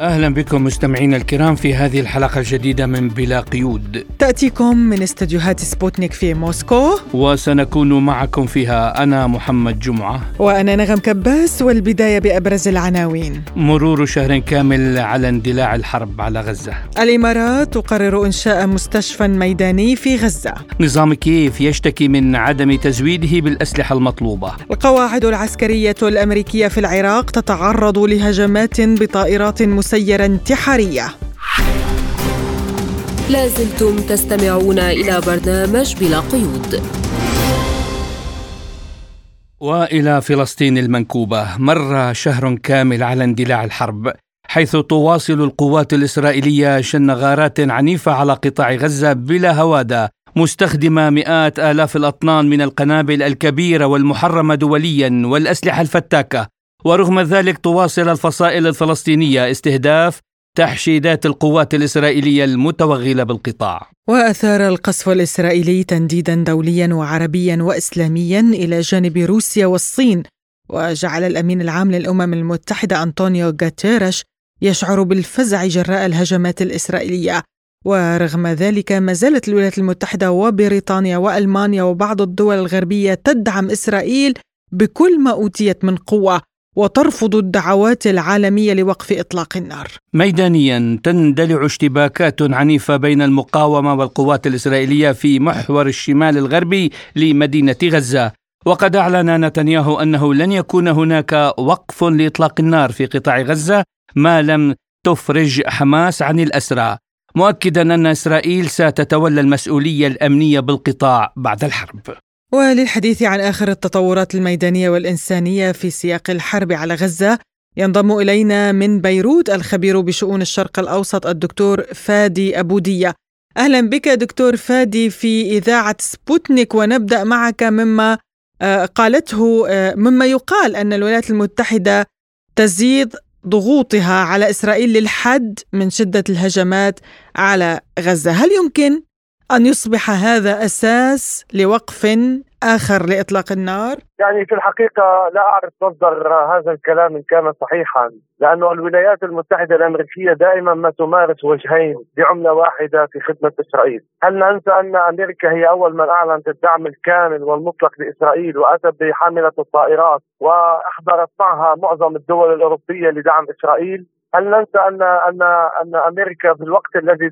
أهلا بكم مستمعينا الكرام في هذه الحلقة الجديدة من بلا قيود. تأتيكم من استديوهات سبوتنيك في موسكو وسنكون معكم فيها أنا محمد جمعة وأنا نغم كباس والبداية بأبرز العناوين. مرور شهر كامل على اندلاع الحرب على غزة. الإمارات تقرر إنشاء مستشفى ميداني في غزة. نظام كيف يشتكي من عدم تزويده بالأسلحة المطلوبة. القواعد العسكرية الأمريكية في العراق تتعرض لهجمات بطائرات مسلحة مسيرة انتحارية. لازلتم تستمعون إلى برنامج بلا قيود. وإلى فلسطين المنكوبة. مر شهر كامل على اندلاع الحرب حيث تواصل القوات الإسرائيلية شن غارات عنيفة على قطاع غزة بلا هوادة مستخدمة مئات آلاف الأطنان من القنابل الكبيرة والمحرمة دوليا والأسلحة الفتاكة. ورغم ذلك تواصل الفصائل الفلسطينية استهداف تحشيدات القوات الإسرائيلية المتوغلة بالقطاع. وأثار القصف الإسرائيلي تنديدا دوليا وعربيا واسلاميا إلى جانب روسيا والصين وجعل الأمين العام للأمم المتحدة أنطونيو غاتيرش يشعر بالفزع جراء الهجمات الإسرائيلية ورغم ذلك ما زالت الولايات المتحدة وبريطانيا وألمانيا وبعض الدول الغربية تدعم إسرائيل بكل ما أوتيت من قوة وترفض الدعوات العالمية لوقف إطلاق النار. ميدانيا تندلع اشتباكات عنيفة بين المقاومة والقوات الإسرائيلية في محور الشمال الغربي لمدينة غزة. وقد أعلن نتنياهو أنه لن يكون هناك وقف لإطلاق النار في قطاع غزة ما لم تفرج حماس عن الأسرى. مؤكدا أن إسرائيل ستتولى المسؤولية الأمنية بالقطاع بعد الحرب. وللحديث عن آخر التطورات الميدانية والإنسانية في سياق الحرب على غزة ينضم إلينا من بيروت الخبير بشؤون الشرق الأوسط الدكتور فادي أبودية. أهلا بك دكتور فادي في إذاعة سبوتنيك ونبدأ معك مما آه، قالته آه، مما يقال أن الولايات المتحدة تزيد ضغوطها على إسرائيل للحد من شدة الهجمات على غزة. هل يمكن أن يصبح هذا أساس لوقف آخر لإطلاق النار؟ يعني في الحقيقة لا أعرف مصدر هذا الكلام إن كان صحيحا لأن الولايات المتحدة الأمريكية دائما ما تمارس وجهين بعملة واحدة في خدمة إسرائيل هل ننسى أن أمريكا هي أول من أعلنت الدعم الكامل والمطلق لإسرائيل وأتت بحاملة الطائرات وأحضرت معها معظم الدول الأوروبية لدعم إسرائيل هل ننسى ان ان أن أمريكا في الوقت الذي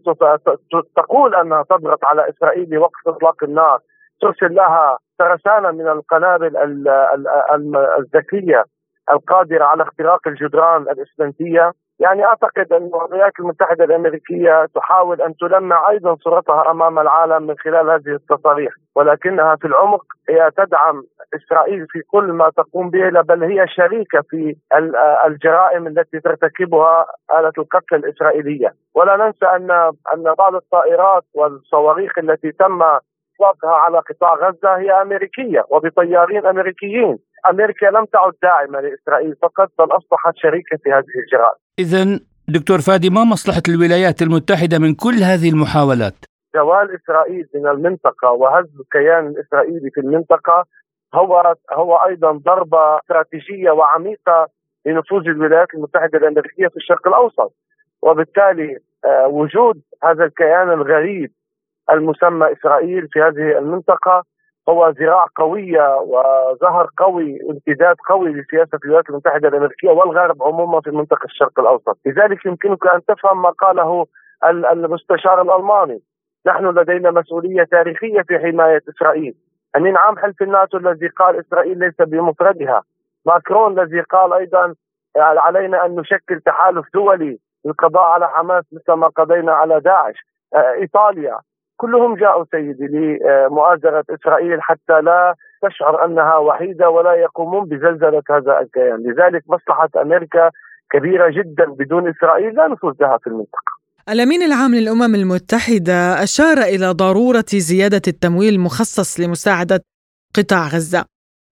تقول أنها تضغط على إسرائيل لوقف إطلاق النار ترسل لها ترسانه من القنابل الذكية القادرة على اختراق الجدران الاسمنتيه يعني أعتقد أن الولايات المتحدة الأمريكية تحاول أن تلمع أيضا صورتها أمام العالم من خلال هذه التصاريح ولكنها في العمق هي تدعم إسرائيل في كل ما تقوم به بل هي شريكة في الجرائم التي ترتكبها آلة القتل الإسرائيلية ولا ننسى ان أن بعض الطائرات والصواريخ التي تم إطلاقها على قطاع غزة هي أمريكية وبطيارين أمريكيين أمريكا لم تعد داعمة لإسرائيل فقط بل أصبحت شريكة في هذه الجرائم. اذا دكتور فادي ما مصلحة الولايات المتحدة من كل هذه المحاولات؟ زوال إسرائيل من المنطقة وهز الكيان الإسرائيلي في المنطقة هو هو أيضا ضربة استراتيجية وعميقة لنفوذ الولايات المتحدة الأمريكية في الشرق الأوسط وبالتالي آه، وجود هذا الكيان الغريب المسمى إسرائيل في هذه المنطقة هو ذراع قوية وظهر قوي امتداد قوي لسياسة الولايات المتحدة الأمريكية والغرب عموما في منطقة الشرق الأوسط. لذلك يمكنك أن تفهم ما قاله المستشار الألماني. نحن لدينا مسؤولية تاريخية في حماية إسرائيل. أمين عام حلف الناتو الذي قال إسرائيل ليس بمفردها. ماكرون الذي قال أيضا علينا أن نشكل تحالف دولي للقضاء على حماس مثل ما قضينا على داعش. إيطاليا. كلهم جاءوا سيدي لمؤازرة إسرائيل حتى لا تشعر أنها وحيدة ولا يقومون بزلزلة هذا الكيان. لذلك مصلحة أمريكا كبيرة جدا بدون إسرائيل لا نفوذ لها في المنطقة. الأمين العام للأمم المتحدة أشار إلى ضرورة زيادة التمويل المخصص لمساعدة قطاع غزة.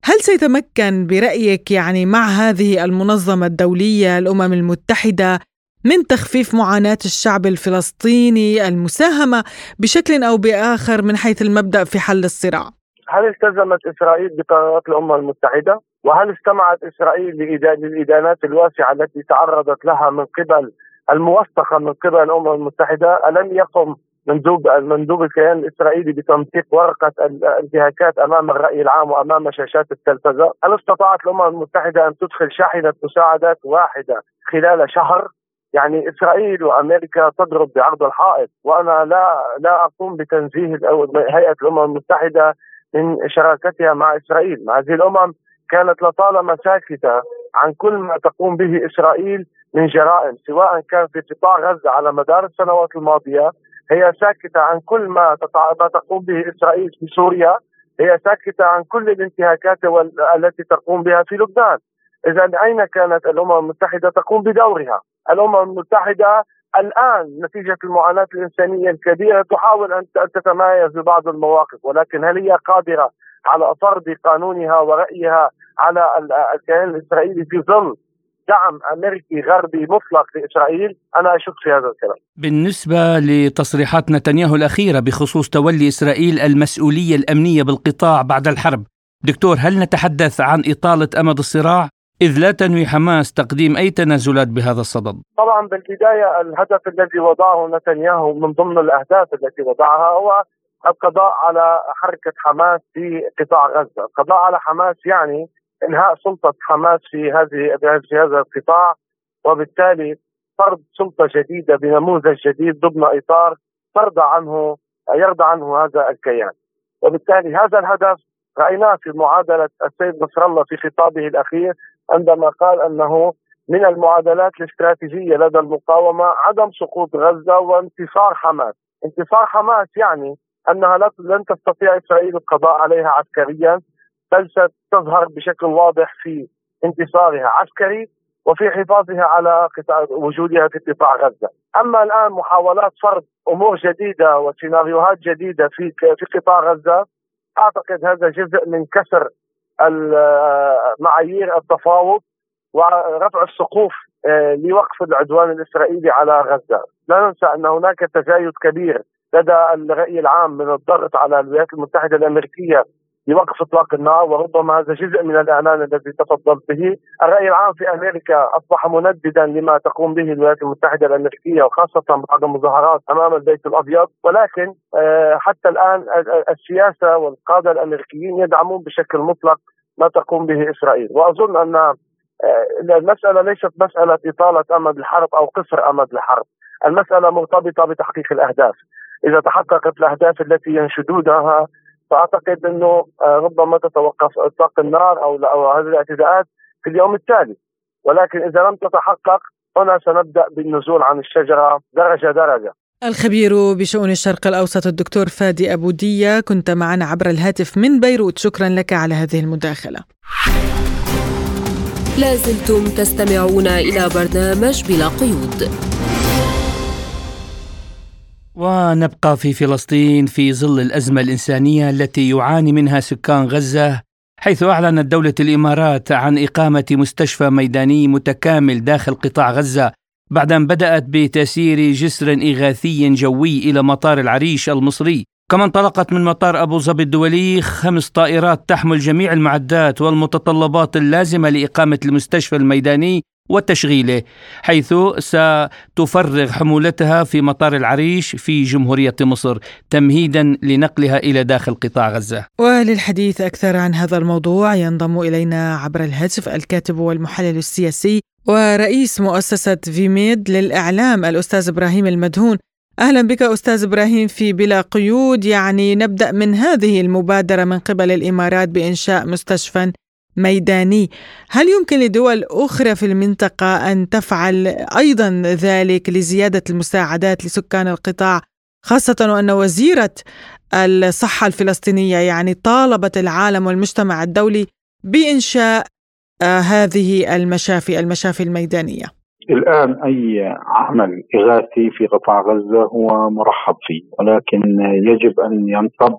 هل سيتمكن برأيك يعني مع هذه المنظمة الدولية الأمم المتحدة من تخفيف معاناة الشعب الفلسطيني المساهمة بشكل أو بآخر من حيث المبدأ في حل الصراع؟ هل التزمت إسرائيل بقرارات الأمم المتحدة؟ وهل استمعت إسرائيل للإدانات الواسعة التي تعرضت لها من قبل الموثقة من قبل الأمم المتحدة ألم يقم مندوب المندوب الكيان الإسرائيلي بتنسيق ورقة الانتهاكات أمام الرأي العام وأمام شاشات التلفزة، هل استطاعت الأمم المتحدة أن تدخل شاحنة مساعدات واحدة خلال شهر؟ يعني إسرائيل وأمريكا تضرب بعرض الحائط وأنا لا لا أقوم بتنزيه هيئة الأمم المتحدة من شراكتها مع إسرائيل، هذه الأمم كانت لطالما ساكتة عن كل ما تقوم به إسرائيل من جرائم سواء كان في قطاع غزة على مدار السنوات الماضية هي ساكتة عن كل ما ما تقوم به إسرائيل في سوريا هي ساكتة عن كل الانتهاكات التي تقوم بها في لبنان. اذا أين كانت الأمم المتحدة تقوم بدورها؟ الأمم المتحدة الآن نتيجة المعاناة الإنسانية الكبيرة تحاول أن تتمايز ببعض المواقف ولكن هل هي قادرة على فرض قانونها ورأيها على الكيان الإسرائيلي في ظل دعم أمريكي غربي مطلق لإسرائيل أنا أشك في هذا الكلام. بالنسبة لتصريحات نتنياهو الأخيرة بخصوص تولي إسرائيل المسؤولية الأمنية بالقطاع بعد الحرب، دكتور هل نتحدث عن إطالة أمد الصراع؟ إذ لا تنوي حماس تقديم أي تنازلات بهذا الصدد. طبعا بالبداية الهدف الذي وضعه نتنياهو من ضمن الأهداف التي وضعها هو القضاء على حركة حماس في قطاع غزة. القضاء على حماس يعني إنهاء سلطة حماس في هذه في هذا القطاع وبالتالي فرض سلطة جديدة بنموذج جديد ضمن إطار ترضى عنه يرضى عنه هذا الكيان. وبالتالي هذا الهدف رأيناه في معادلة السيد نصر الله في خطابه الأخير عندما قال أنه من المعادلات الاستراتيجية لدى المقاومة عدم سقوط غزة وانتصار حماس، انتصار حماس يعني أنها لن تستطيع إسرائيل القضاء عليها عسكريا بل ستظهر بشكل واضح في انتصارها عسكري وفي حفاظها على قطاع وجودها في قطاع غزة، أما الآن محاولات فرض أمور جديدة وسيناريوهات جديدة في في قطاع غزة أعتقد هذا جزء من كسر معايير التفاوض ورفع السقوف آه، لوقف العدوان الإسرائيلي على غزة، لا ننسى أن هناك تزايد كبير لدى الرأي العام من الضغط على الولايات المتحدة الأمريكية لوقف اطلاق النار وربما هذا جزء من الإعلان الذي تفضلت به، الرأي العام في أمريكا أصبح منددا لما تقوم به الولايات المتحدة الأمريكية وخاصة بعد المظاهرات أمام البيت الأبيض، ولكن آه، حتى الآن السياسة والقادة الأمريكيين يدعمون بشكل مطلق ما تقوم به إسرائيل، وأظن أن آه، المسألة ليست مسألة إطالة أمد الحرب أو قصر أمد الحرب، المسألة مرتبطة بتحقيق الأهداف، إذا تحققت الأهداف التي ينشدونها فأعتقد إنه آه، ربما تتوقف إطلاق النار أو أو هذه الاعتداءات في اليوم التالي. ولكن إذا لم تتحقق هنا سنبدأ بالنزول عن الشجرة درجة درجة. الخبير بشؤون الشرق الأوسط الدكتور فادي أبو دية كنت معنا عبر الهاتف من بيروت. شكرا لك على هذه المداخلة. لازلتم تستمعون إلى برنامج بلا قيود. ونبقى في فلسطين في ظل الأزمة الإنسانية التي يعاني منها سكان غزة حيث أعلنت دولة الإمارات عن إقامة مستشفى ميداني متكامل داخل قطاع غزة بعد أن بدأت بتسيير جسر إغاثي جوي إلى مطار العريش المصري. كما انطلقت من مطار أبو ظبي الدولي خمس طائرات تحمل جميع المعدات والمتطلبات اللازمة لإقامة المستشفى الميداني وتشغيله حيث ستفرغ حمولتها في مطار العريش في جمهورية مصر تمهيدا لنقلها إلى داخل قطاع غزة. وللحديث أكثر عن هذا الموضوع ينضم إلينا عبر الهاتف الكاتب والمحلل السياسي ورئيس مؤسسة فيميد للإعلام الأستاذ إبراهيم المدهون. أهلا بك أستاذ إبراهيم في بلا قيود يعني نبدأ من هذه المبادرة من قبل الإمارات بإنشاء مستشفى ميداني. هل يمكن لدول أخرى في المنطقة أن تفعل أيضا ذلك لزيادة المساعدات لسكان القطاع خاصة وأن وزيرة الصحة الفلسطينية يعني طالبت العالم والمجتمع الدولي بإنشاء آه، هذه المشافي المشافي الميدانية؟ الآن أي عمل إغاثي في قطاع غزة هو مرحب فيه ولكن يجب أن ينصب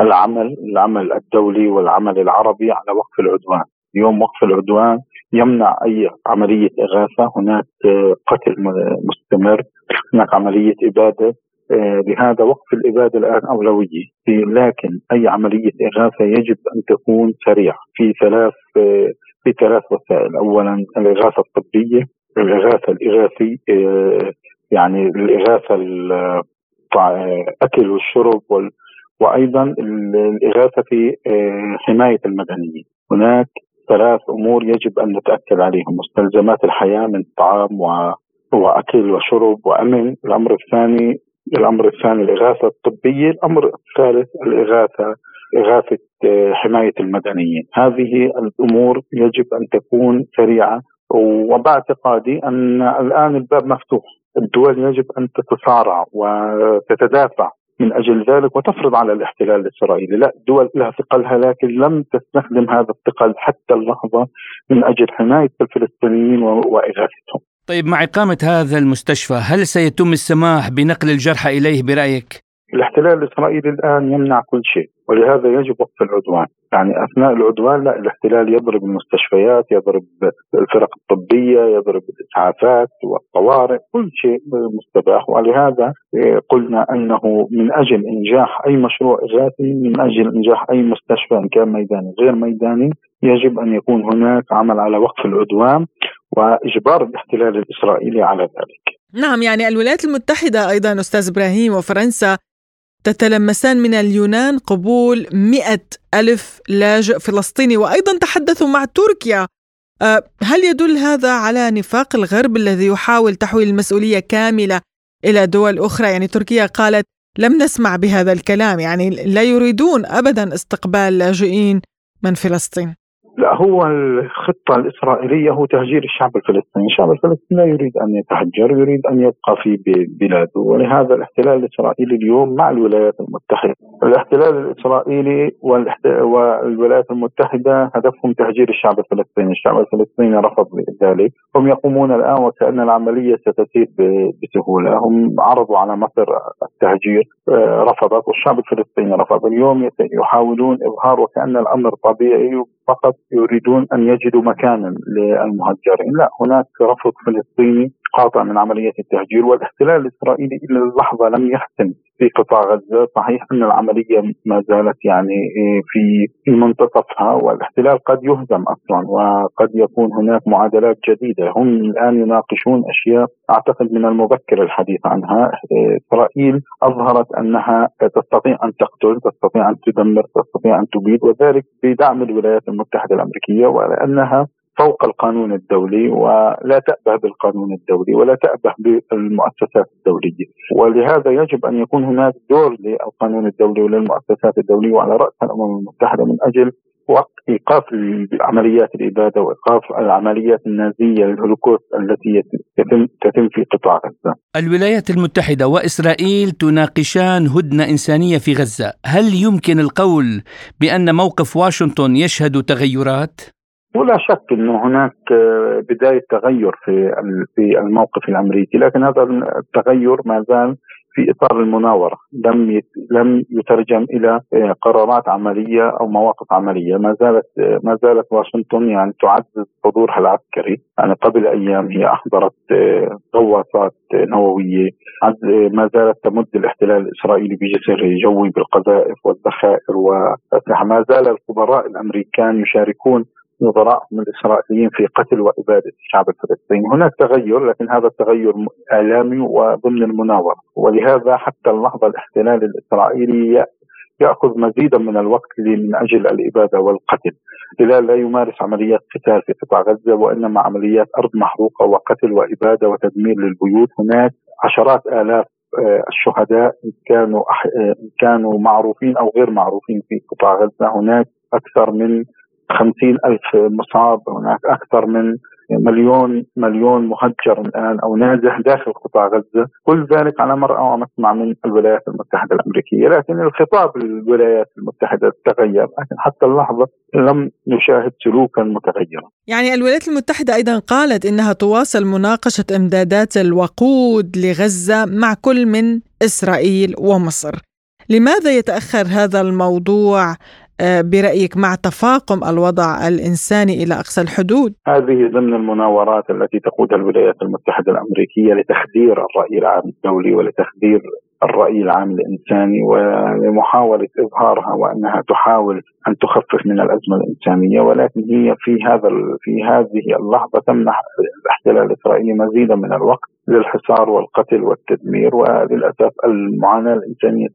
العمل العمل الدولي والعمل العربي على وقف العدوان. اليوم وقف العدوان يمنع أي عملية إغاثة. هناك قتل مستمر. هناك عملية إبادة. آه، لهذا وقف الإبادة الآن أولوية. لكن أي عملية إغاثة يجب أن تكون سريعة. في ثلاث آه، في ثلاث وسائل. اولا الإغاثة الطبية الإغاثة الإغاثي آه، يعني الإغاثة الاكل والشرب وأيضا الإغاثة في حماية المدنيين. هناك ثلاث أمور يجب أن نتأكد عليهم. مستلزمات الحياة من طعام و وأكل وشرب وأمن، الأمر الثاني الأمر الثاني الإغاثة الطبية، الأمر الثالث الإغاثة إغاثة آه، حماية المدنيين، هذه الأمور يجب أن تكون سريعة. وباعتقادي أن الآن الباب مفتوح، الدول يجب أن تتصارع وتتدافع من أجل ذلك وتفرض على الاحتلال الإسرائيلي، لا الدول لها ثقلها لكن لم تستخدم هذا الثقل حتى اللحظة من أجل حماية الفلسطينيين وإغاثتهم. طيب مع إقامة هذا المستشفى هل سيتم السماح بنقل الجرحى إليه برأيك؟ الاحتلال الإسرائيلي الآن يمنع كل شيء ولهذا يجب وقف العدوان. يعني أثناء العدوان لا الاحتلال يضرب المستشفيات يضرب الفرق الطبية يضرب الإسعافات والطوارئ كل شيء مستباح. ولهذا قلنا أنه من أجل إنجاح أي مشروع إغاثي من أجل إنجاح أي مستشفى إن كان ميداني. غير ميداني يجب أن يكون هناك عمل على وقف العدوان وإجبار الاحتلال الإسرائيلي على ذلك. نعم يعني الولايات المتحدة أيضا أستاذ إبراهيم وفرنسا تتلمسان من اليونان قبول مئة ألف لاجئ فلسطيني. وأيضا تحدثوا مع تركيا. أه، هل يدل هذا على نفاق الغرب الذي يحاول تحويل المسؤولية كاملة إلى دول أخرى؟ يعني تركيا قالت لم نسمع بهذا الكلام يعني لا يريدون أبدا استقبال لاجئين من فلسطين. لا هو الخطة الإسرائيلية هو تهجير الشعب الفلسطيني. الشعب الفلسطيني لا يريد أن يتهجر يريد أن يبقى في بلاده. ولهذا الاحتلال الإسرائيلي اليوم مع الولايات المتحدة الاحتلال الإسرائيلي والولايات المتحدة هدفهم تهجير الشعب الفلسطيني. الشعب الفلسطيني رفض ذلك. هم يقومون الآن وكأن العملية ستسير بسهولة. هم عرضوا على مصر التهجير آه، رفضت والشعب الفلسطيني رفض. اليوم يحاولون إظهار وكأن الأمر طبيعي فقط يريدون أن يجدوا مكانا للمهجرين، لا هناك رفض فلسطيني قاطع من عملية التهجير والاحتلال الإسرائيلي إلى اللحظة لم يحسم في قطاع غزة، صحيح أن العملية ما زالت يعني في منتصفها والاحتلال قد يهزم أصلا وقد يكون هناك معادلات جديدة، هم الآن يناقشون أشياء أعتقد من المبكر الحديث عنها، إسرائيل أظهرت أنها تستطيع أن تقتل، تستطيع أن تدمر، تستطيع أن تبيد وذلك بدعم الولايات المتحدة الأمريكية ولانها فوق القانون الدولي ولا تأبه بالقانون الدولي ولا تأبه بالمؤسسات الدولية ولهذا يجب أن يكون هناك دور للقانون الدولي وللمؤسسات الدولية وعلى رأس الأمم المتحدة من أجل إيقاف عمليات الإبادة وإيقاف العمليات النازية للهولوكوست التي تتم تتم في قطاع غزة. الولايات المتحدة وإسرائيل تناقشان هدنة إنسانية في غزة، هل يمكن القول بأن موقف واشنطن يشهد تغيرات؟ ولا شك إنه هناك بداية تغير في في الموقف الأمريكي، لكن هذا التغير ما زال في إطار المناورة. لم لم يترجم إلى آه، قرارات عملية أو مواقف عملية. ما زالت آه، ما زالت واشنطن يعني تعزز حضورها العسكري. يعني قبل أيام هي أحضرت آه، غواصات نووية. ما زالت تمد الاحتلال الإسرائيلي بجسر جوي بالقذائف والذخائر واسلحه ما زال الخبراء الأمريكان يشاركون نظرائهم الإسرائيليين في قتل وإبادة الشعب الفلسطيني، هناك تغير لكن هذا التغير إعلامي وضمن المناورة، ولهذا حتى اللحظة الاحتلال الإسرائيلي يأخذ مزيدا من الوقت من أجل الإبادة والقتل. الاحتلال لا يمارس عمليات قتال في قطاع غزة وإنما عمليات أرض محروقة وقتل وإبادة وتدمير للبيوت، هناك عشرات آلاف آه، الشهداء إن كانوا آه، إن كانوا معروفين أو غير معروفين في قطاع غزة، هناك أكثر من خمسين ألف مصاب هناك أكثر من مليون مليون مهجر الآن أو نازح داخل قطاع غزة. كل ذلك على مرأى ومسمع من الولايات المتحدة الأمريكية. لكن الخطاب الولايات المتحدة تغير لكن حتى اللحظة لم نشاهد سلوكا متغيرا. يعني الولايات المتحدة أيضا قالت إنها تواصل مناقشة إمدادات الوقود لغزة مع كل من إسرائيل ومصر. لماذا يتأخر هذا الموضوع؟ برأيك مع تفاقم الوضع الإنساني إلى أقصى الحدود؟ هذه ضمن المناورات التي تقودها الولايات المتحدة الأمريكية لتخدير الرأي العام الدولي ولتخدير الرأي العام الإنساني ولمحاولة إظهارها وأنها تحاول أن تخفف من الأزمة الإنسانية ولكن هي في هذا في هذه اللحظة تمنح الاحتلال الإسرائيلي مزيدا من الوقت للحصار والقتل والتدمير وللأسف المعاناة الإنسانية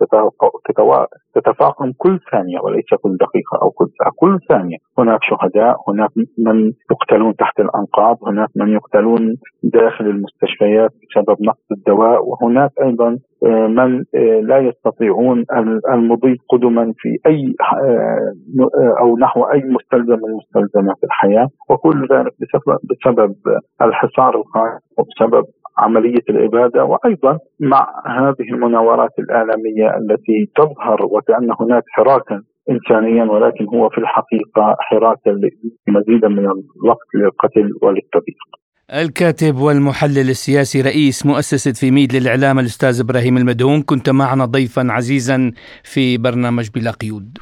تتفاقم كل ثانية وليس كل دقيقة أو كل ساعة، كل ثانية. هناك شهداء، هناك من يقتلون تحت الأنقاض، هناك من يقتلون داخل المستشفيات بسبب نقص الدواء، وهناك أيضا آه، من آه، لا يستطيعون المضي قدما في أي آه، أو نحو أي مستلزم من مستلزمات الحياة، وكل ذلك بسبب الحصار القائم وبسبب عملية الإبادة وأيضا مع هذه المناورات الإعلامية التي تظهر وكأن هناك حراكا إنسانيا ولكن هو في الحقيقة حراكا لمزيدا من الوقت للقتل وللتضييق. الكاتب والمحلل السياسي رئيس مؤسسة في ميد للإعلام الأستاذ إبراهيم المدهون كنت معنا ضيفا عزيزا في برنامج بلا قيود.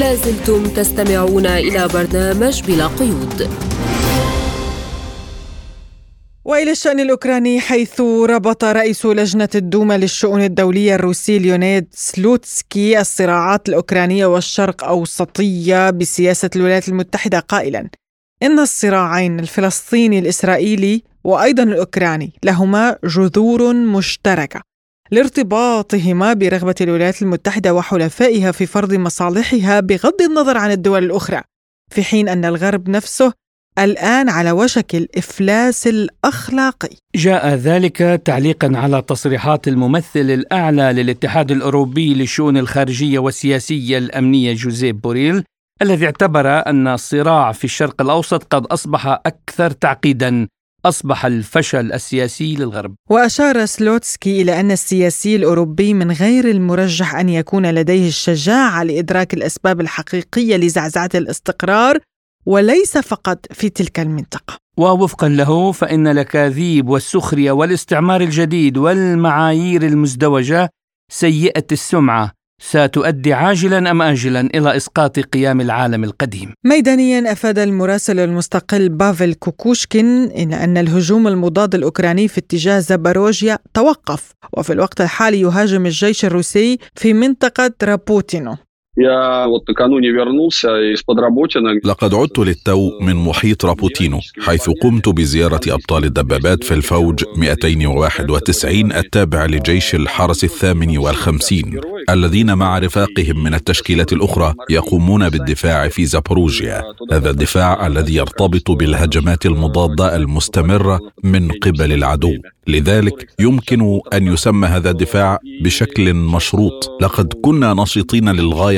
لازلتم تستمعون إلى برنامج بلا قيود. وإلى الشأن الأوكراني حيث ربط رئيس لجنة الدوما للشؤون الدولية الروسي ليونيد سلوتسكي الصراعات الأوكرانية والشرق أوسطية بسياسة الولايات المتحدة قائلا. إن الصراعين الفلسطيني الإسرائيلي وأيضا الأوكراني لهما جذور مشتركة لارتباطهما برغبة الولايات المتحدة وحلفائها في فرض مصالحها بغض النظر عن الدول الأخرى في حين أن الغرب نفسه الآن على وشك الإفلاس الأخلاقي. جاء ذلك تعليقا على تصريحات الممثل الأعلى للاتحاد الأوروبي للشؤون الخارجية والسياسية الأمنية جوزيف بوريل الذي اعتبر أن الصراع في الشرق الأوسط قد أصبح أكثر تعقيدا أصبح الفشل السياسي للغرب. وأشار سلوتسكي إلى أن السياسي الأوروبي من غير المرجح أن يكون لديه الشجاعة لإدراك الأسباب الحقيقية لزعزعة الاستقرار وليس فقط في تلك المنطقة ووفقا له فإن الأكاذيب والسخرية والاستعمار الجديد والمعايير المزدوجة سيئة السمعة ستؤدي عاجلا أم اجلا إلى إسقاط قيام العالم القديم. ميدانيا أفاد المراسل المستقل بافل كوكوشكين ان أن الهجوم المضاد الأوكراني في اتجاه زاباروجيا توقف وفي الوقت الحالي يهاجم الجيش الروسي في منطقة رابوتينو. Я вот накануне вернулся из-под لقد عدت للتو من محيط رابوتينو حيث قمت بزيارة أبطال الدبابات في الفوج 291 التابع لجيش الحرس الثامن والخمسين الذين مع رفاقهم من التشكيلات الأخرى يقومون بالدفاع في زابروجيا هذا الدفاع الذي يرتبط بالهجمات المضادة المستمرة من قبل العدو لذلك يمكن ان يسمى هذا الدفاع بشكل مشروط لقد كنا نشيطين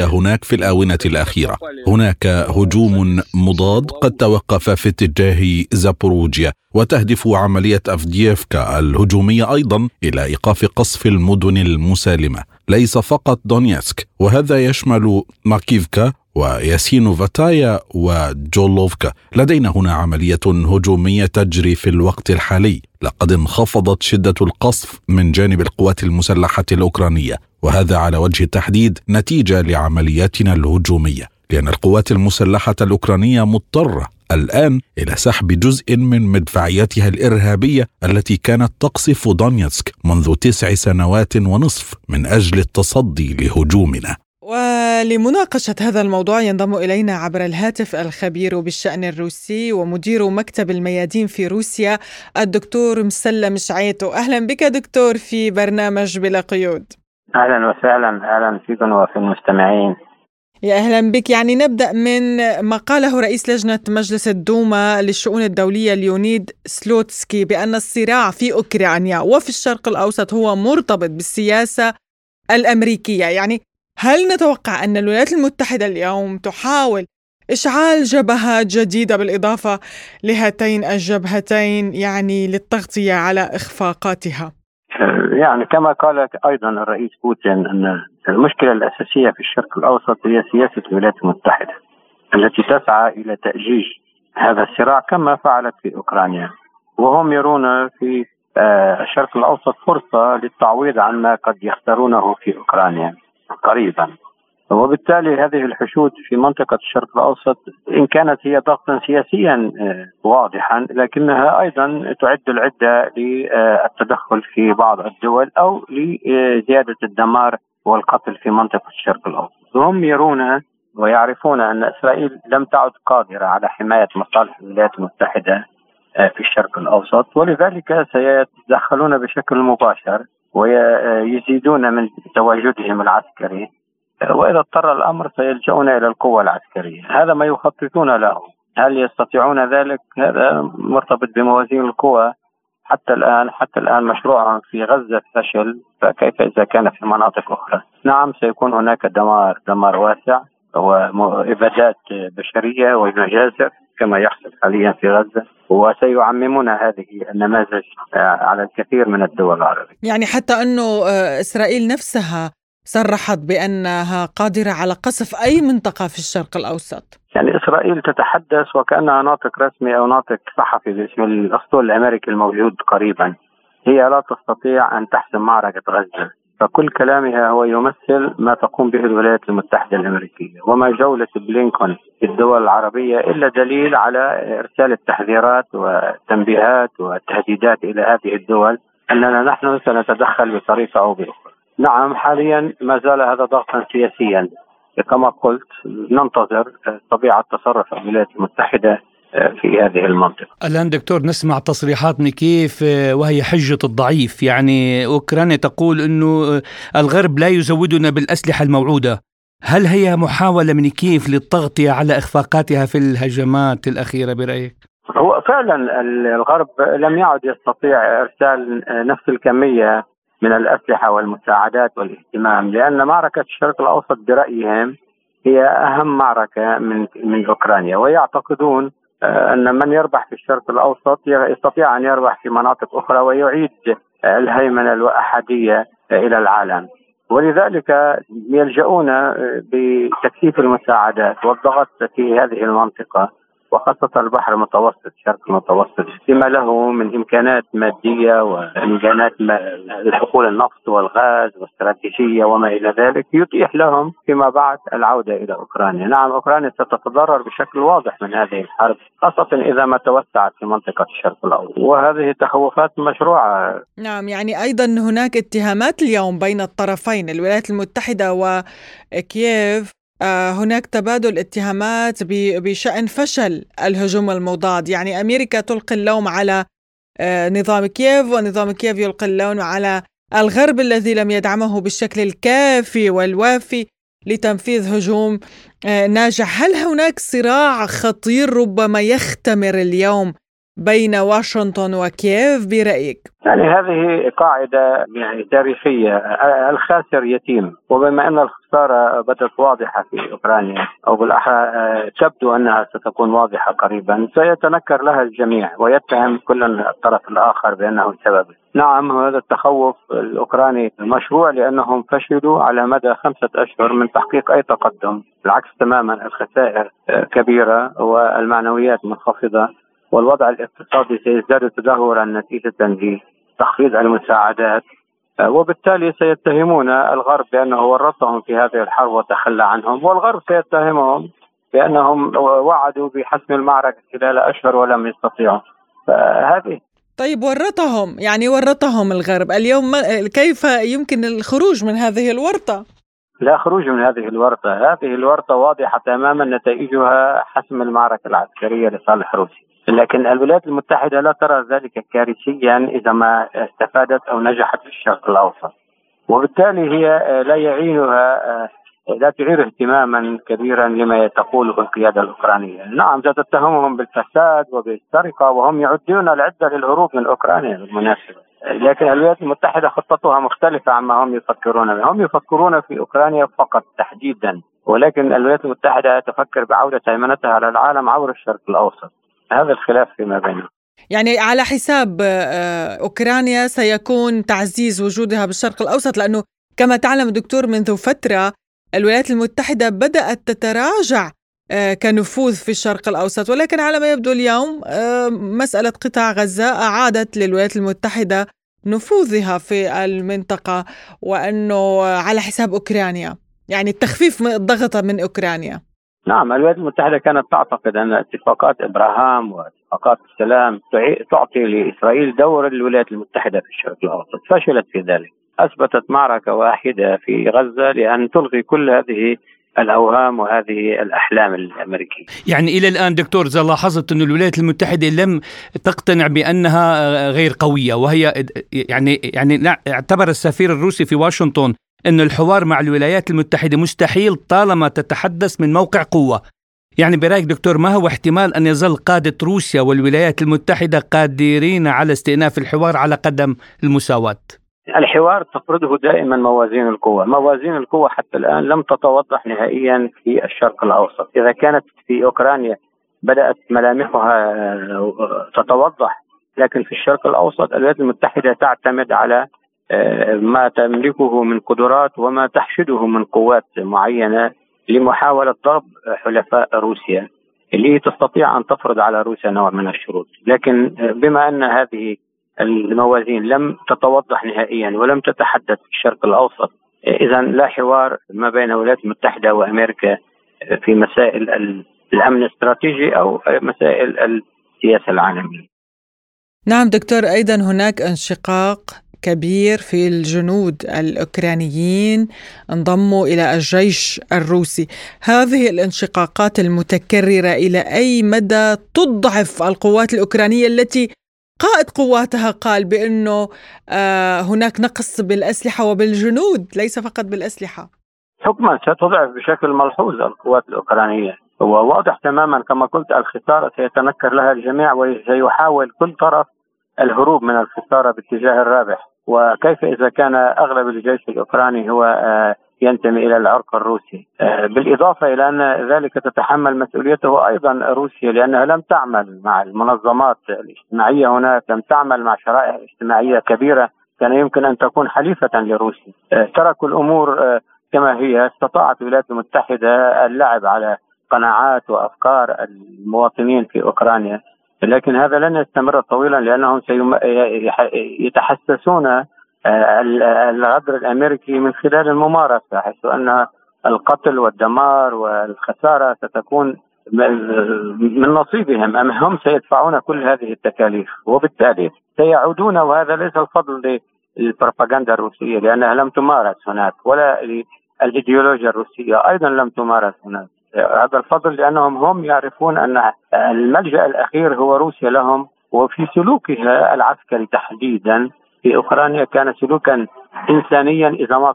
هناك في الآونة الأخيرة. هناك هجوم مضاد قد توقف في اتجاه زابوروجيا وتهدف عملية أفدييفكا الهجومية أيضا إلى إيقاف قصف المدن المسالمة. ليس فقط دونيسك وهذا يشمل ماكيفكا وياسينوفاتايا وجولوفكا. لدينا هنا عملية هجومية تجري في الوقت الحالي. لقد انخفضت شدة القصف من جانب القوات المسلحة الأوكرانية وهذا على وجه التحديد نتيجة لعملياتنا الهجومية. لأن القوات المسلحة الأوكرانية مضطرة الآن إلى سحب جزء من مدفعياتها الإرهابية التي كانت تقصف دونيتسك منذ تسع سنوات ونصف من أجل التصدي لهجومنا. ولمناقشة هذا الموضوع ينضم إلينا عبر الهاتف الخبير بالشأن الروسي ومدير مكتب الميادين في روسيا الدكتور مسلم شعيتو أهلا بك دكتور في برنامج بلا قيود. أهلا وسهلا أهلا فيكم وفي المستمعين. يا أهلا بك. يعني نبدأ من ما قاله رئيس لجنة مجلس الدوما للشؤون الدولية ليونيد سلوتسكي بأن الصراع في أوكرانيا وفي الشرق الأوسط هو مرتبط بالسياسة الأمريكية. يعني هل نتوقع أن الولايات المتحدة اليوم تحاول إشعال جبهات جديدة بالإضافة لهاتين الجبهتين يعني للتغطية على إخفاقاتها؟ يعني كما قال أيضا الرئيس بوتين أن المشكلة الأساسية في الشرق الأوسط هي سياسة الولايات المتحدة التي تسعى إلى تأجيج هذا الصراع كما فعلت في أوكرانيا وهم يرون في آه، الشرق الأوسط فرصة للتعويض عما قد يختارونه في أوكرانيا قريبا. وبالتالي هذه الحشود في منطقة الشرق الأوسط إن كانت هي ضغطا سياسيا آه، واضحا لكنها أيضا تعد العدة للتدخل في بعض الدول أو لزيادة الدمار والقتل في منطقة الشرق الأوسط. هم يرون ويعرفون أن إسرائيل لم تعد قادرة على حماية مصالح الولايات المتحدة آه، في الشرق الأوسط ولذلك سيتدخلون بشكل مباشر ويزيدون من تواجدهم العسكري. وإذا اضطر الأمر سيلجؤون إلى القوة العسكرية، هذا ما يخططون له، هل يستطيعون ذلك؟ هذا مرتبط بموازين القوى حتى الآن حتى الآن مشروعهم في غزة فشل. فكيف إذا كان في مناطق أخرى؟ نعم سيكون هناك دمار دمار واسع. وابادات بشرية ومجازر. كما يحصل حاليا في غزة وسيعممون هذه النماذج على الكثير من الدول العربية. يعني حتى أنه آه، إسرائيل نفسها صرحت بأنها قادرة على قصف أي منطقة في الشرق الأوسط. يعني إسرائيل تتحدث وكأنها ناطق رسمي أو ناطق صحفي باسم الأسطول الأمريكي الموجود قريبا. هي لا تستطيع أن تحسم معركة غزة. فكل كلامها هو يمثل ما تقوم به الولايات المتحدة الأمريكية وما جولة بلينكون في الدول العربية إلا دليل على إرسال التحذيرات والتنبيهات والتهديدات إلى هذه الدول أننا نحن سنتدخل بطريقة أو بأخرى. نعم حاليا ما زال هذا ضغطا سياسيا. كما قلت ننتظر طبيعة تصرف الولايات المتحدة آه، في هذه المنطقة. الآن دكتور نسمع تصريحات نيكيف آه، وهي حجة الضعيف. يعني أوكرانيا تقول أنه آه، الغرب لا يزودنا بالأسلحة الموعودة. هل هي محاولة من كيف للتغطية على إخفاقاتها في الهجمات الأخيرة برأيك؟ هو فعلا الغرب لم يعد يستطيع إرسال نفس الكمية من الأسلحة والمساعدات والاهتمام لأن معركة الشرق الأوسط برأيهم هي أهم معركة من من أوكرانيا ويعتقدون أن من يربح في الشرق الأوسط يستطيع أن يربح في مناطق أخرى ويعيد الهيمنة والاحاديه إلى العالم. ولذلك يلجؤون بتكثيف المساعدات والضغط في هذه المنطقة. وخاصة البحر المتوسط الشرق المتوسط. بما له من إمكانات مادية وإمكانات الحقول النفط والغاز والاستراتيجية وما إلى ذلك يتيح لهم فيما بعد العودة إلى أوكرانيا. نعم أوكرانيا ستتضرر بشكل واضح من هذه الحرب خاصة إذا ما توسعت في منطقة الشرق الأوسط. وهذه تخوفات مشروعة. نعم يعني أيضا هناك اتهامات اليوم بين الطرفين الولايات المتحدة وكييف هناك تبادل اتهامات بشأن فشل الهجوم المضاد. يعني أمريكا تلقي اللوم على آه، نظام كييف ونظام كييف يلقي اللوم على الغرب الذي لم يدعمه بالشكل الكافي والوافي لتنفيذ هجوم آه، ناجح. هل هناك صراع خطير ربما يختمر اليوم بين واشنطن وكييف برأيك؟ يعني هذه قاعدة يعني تاريخية الخاسر يتيم. وبما أن الخسارة بدت واضحة في أوكرانيا أو بالأحرى تبدو أنها ستكون واضحة قريبا سيتنكر لها الجميع ويتهم كل الطرف الآخر بأنه السبب نعم هذا التخوف الأوكراني مشروع لأنهم فشلوا على مدى خمسة أشهر من تحقيق أي تقدم بالعكس تماما الخسائر كبيرة والمعنويات منخفضة. والوضع الاقتصادي سيزداد تدهورا نتيجة لتخفيض المساعدات آه، وبالتالي سيتهمون الغرب بأنه ورطهم في هذه الحرب وتخلى عنهم والغرب سيتهمهم بأنهم وعدوا بحسم المعركة خلال أشهر ولم يستطيعوا. فهذه طيب ورطهم يعني ورطهم الغرب. اليوم كيف يمكن الخروج من هذه الورطة؟ لا خروج من هذه الورطة. هذه الورطة واضحة تماما نتائجها حسم المعركة العسكرية لصالح روسيا. لكن الولايات المتحدة لا ترى ذلك كارثيا إذا ما استفادت أو نجحت في الشرق الأوسط. وبالتالي هي لا يعينها لا تعير اهتماما كبيرا لما تقوله القيادة الأوكرانية. نعم ستتهمهم بالفساد وبالسرقة وهم يعدون العدة للهروب من أوكرانيا بالمناسبة. لكن الولايات المتحدة خطتها مختلفة عما هم يفكرون به. هم يفكرون في أوكرانيا فقط تحديدا ولكن الولايات المتحدة تفكر بعودة هيمنتها على العالم عبر الشرق الأوسط. هذا الخلاف فيما بينهم يعني على حساب آه، أوكرانيا سيكون تعزيز وجودها بالشرق الأوسط لأنه كما تعلم دكتور منذ فترة الولايات المتحدة بدأت تتراجع كنفوذ في الشرق الأوسط. ولكن على ما يبدو اليوم مسألة قطاع غزة أعادت للولايات المتحدة نفوذها في المنطقة وأنه على حساب أوكرانيا. يعني التخفيف من الضغط من أوكرانيا. نعم الولايات المتحدة كانت تعتقد أن اتفاقات إبراهام واتفاقات السلام تعطي لإسرائيل دور الولايات المتحدة في الشرق الأوسط فشلت في ذلك أثبتت معركة واحدة في غزة لأن تلغي كل هذه الأوهام وهذه الأحلام الأمريكية. يعني إلى الآن دكتور إذا لاحظت أن الولايات المتحدة لم تقتنع بأنها غير قوية وهي يعني يعني اعتبر السفير الروسي في واشنطن أن الحوار مع الولايات المتحدة مستحيل طالما تتحدث من موقع قوة. يعني برأيك دكتور ما هو احتمال أن يظل قادة روسيا والولايات المتحدة قادرين على استئناف الحوار على قدم المساواة؟ الحوار تفرضه دائما موازين القوى موازين القوى حتى الآن لم تتوضح نهائيا في الشرق الأوسط. إذا كانت في أوكرانيا بدأت ملامحها تتوضح لكن في الشرق الأوسط الولايات المتحدة تعتمد على آه، ما تملكه من قدرات وما تحشده من قوات معينة لمحاولة ضرب حلفاء روسيا اللي تستطيع أن تفرض على روسيا نوع من الشروط، لكن بما أن هذه الموازين لم تتوضح نهائيا ولم تتحدث في الشرق الأوسط اذا لا حوار ما بين الولايات المتحدة وأمريكا في مسائل الأمن الاستراتيجي أو مسائل السياسة العالمية. نعم دكتور أيضا هناك انشقاق كبير في الجنود الأوكرانيين انضموا إلى الجيش الروسي. هذه الانشقاقات المتكررة إلى أي مدى تضعف القوات الأوكرانية التي قائد قواتها قال بأنه آه، هناك نقص بالأسلحة وبالجنود ليس فقط بالأسلحة؟ حكما ستضعف بشكل ملحوظ القوات الأوكرانية. وواضح تماما كما قلت الخسارة سيتنكر لها الجميع وسيحاول كل طرف الهروب من الخسارة باتجاه الرابح. وكيف إذا كان أغلب الجيش الأوكراني هو آه، ينتمي إلى العرق الروسي؟ آه، بالإضافة إلى أن ذلك تتحمل مسؤوليته أيضا روسيا لأنها لم تعمل مع المنظمات الاجتماعية هناك لم تعمل مع شرائح اجتماعية كبيرة كان يمكن أن تكون حليفة لروسيا. آه، تركوا الأمور كما هي استطاعت الولايات المتحدة اللعب على قناعات وأفكار المواطنين في أوكرانيا. لكن هذا لن يستمر طويلا لأنهم يتحسسون آه، الغدر الأمريكي من خلال الممارسة حيث أن القتل والدمار والخسارة ستكون من نصيبهم أم هم سيدفعون كل هذه التكاليف؟ وبالتالي سيعودون وهذا ليس الفضل للبروباغندا الروسية لأنها لم تمارس هناك ولا الايديولوجيا الروسية أيضا لم تمارس هناك. هذا الفضل لأنهم هم يعرفون أن الملجأ الأخير هو روسيا لهم وفي سلوكها العسكري تحديدا. في أوكرانيا كان سلوكا انسانيا إذا ما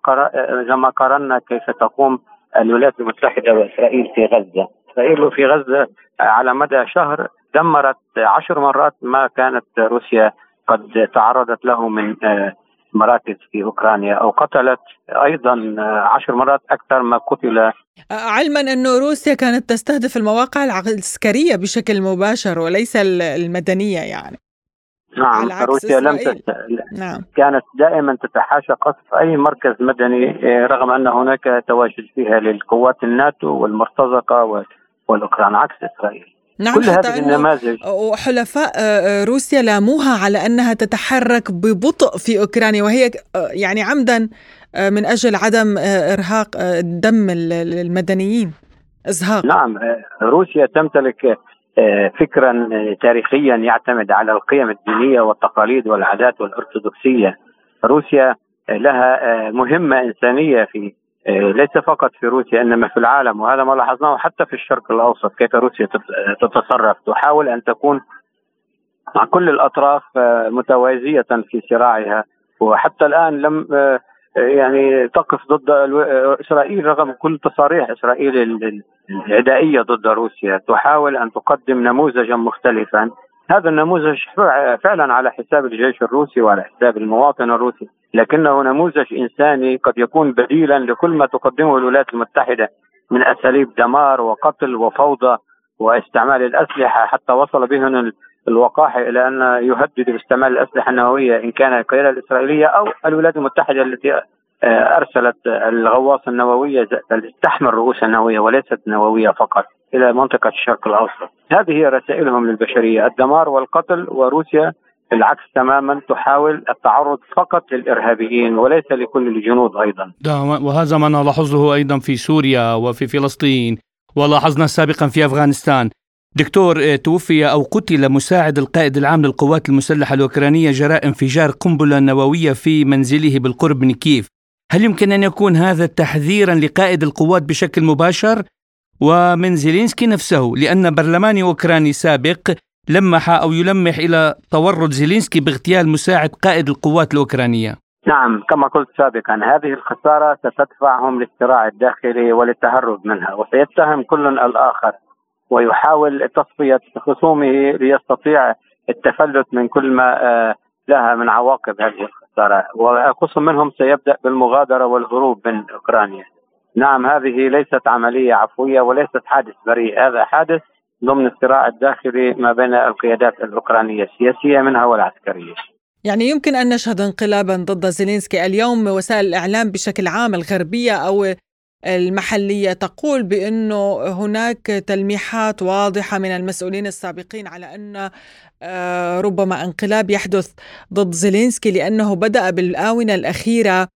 إذا ما قارنا كيف تقوم الولايات المتحدة وإسرائيل في غزة، إسرائيل في غزة على مدى شهر دمرت عشر مرات ما كانت روسيا قد تعرضت له من آه، مراكز في أوكرانيا أو قتلت أيضا عشر مرات أكثر ما قتل. علما انه روسيا كانت تستهدف المواقع العسكرية بشكل مباشر وليس المدنية يعني. نعم روسيا لم تست... نعم. كانت دائما تتحاشى قصف أي مركز مدني رغم أن هناك تواجد فيها للقوات الناتو والمرتزقة والأوكران عكس إسرائيل. نعم كل هذه النماذج. وحلفاء آه، آه، روسيا لاموها على أنها تتحرك ببطء في أوكرانيا وهي آه، يعني عمدا من أجل عدم إرهاق دم المدنيين إزهاق. نعم روسيا تمتلك فكرا تاريخيا يعتمد على القيم الدينية والتقاليد والعادات والأرثوذكسية. روسيا لها مهمة إنسانية في ليس فقط في روسيا إنما في العالم وهذا ما لاحظناه حتى في الشرق الأوسط كيف روسيا تتصرف. تحاول أن تكون مع كل الأطراف آه، متوازية في صراعها. وحتى الآن لم آه، يعني تقف ضد إسرائيل رغم كل تصاريح إسرائيل العدائية ضد روسيا. تحاول أن تقدم نموذجا مختلفا. هذا النموذج فعلا على حساب الجيش الروسي وعلى حساب المواطن الروسي لكنه نموذج إنساني قد يكون بديلا لكل ما تقدمه الولايات المتحدة من أساليب دمار وقتل وفوضى واستعمال الأسلحة حتى وصل بهم الوقاحه إلى أن يهدد باستعمال الأسلحة النووية إن كان القيادة الإسرائيلية أو الولايات المتحدة التي أرسلت الغواصة النووية تحمل رؤوسا نوويه وليست نووية فقط إلى منطقة الشرق الأوسط. هذه هي رسائلهم للبشرية الدمار والقتل وروسيا بالعكس تماما تحاول التعرض فقط للإرهابيين وليس لكل الجنود أيضا. وهذا ما نلاحظه أيضا في سوريا وفي فلسطين ولاحظنا سابقا في أفغانستان. دكتور توفي أو قتل مساعد القائد العام للقوات المسلحة الأوكرانية جراء انفجار قنبلة نووية في منزله بالقرب من كييف. هل يمكن أن يكون هذا تحذيرا لقائد القوات بشكل مباشر ومن زيلينسكي نفسه لأن برلماني أوكراني سابق لمح أو يلمح إلى تورط زيلينسكي باغتيال مساعد قائد القوات الأوكرانية. نعم كما قلت سابقا هذه الخسارة ستدفعهم للصراع الداخلي وللتهرب منها وسيتهم كل الآخر ويحاول تصفية خصومه ليستطيع التفلت من كل ما آه، لها من عواقب هذه الخساره وخصم منهم سيبدأ بالمغادرة والهروب من أوكرانيا. نعم هذه ليست عملية عفوية وليست حادث بريء هذا حادث ضمن الصراع الداخلي ما بين القيادات الأوكرانية السياسية منها والعسكرية. يعني يمكن أن نشهد انقلابا ضد زيلينسكي اليوم وسائل الإعلام بشكل عام الغربية أو المحلية تقول بأنه هناك تلميحات واضحة من المسؤولين السابقين على أن آه، ربما انقلاب يحدث ضد زيلينسكي لأنه بدأ بالآونة الأخيرة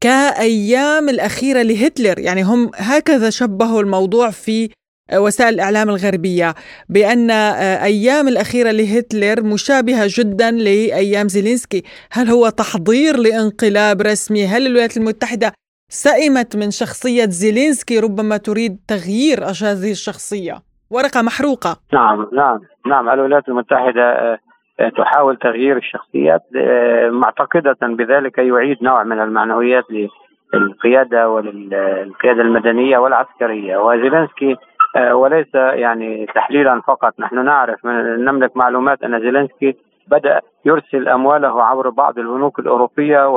كأيام الأخيرة لهتلر. يعني هم هكذا شبهوا الموضوع في وسائل الإعلام الغربية بأن آه، أيام الأخيرة لهتلر مشابهة جدا لأيام زيلينسكي. هل هو تحضير لانقلاب رسمي؟ هل الولايات المتحدة سئمت من شخصية زيلينسكي ربما تريد تغيير هذه الشخصية. ورقة محروقة. نعم نعم نعم. الولايات المتحدة آه، آه، تحاول تغيير الشخصيات معتقدة بذلك يعيد نوع من المعنويات للقيادة وللقيادة المدنية والعسكرية. وزيلينسكي آه، وليس يعني تحليلا فقط. نحن نعرف نملك معلومات أن زيلينسكي بدأ يرسل أمواله عبر بعض البنوك الأوروبية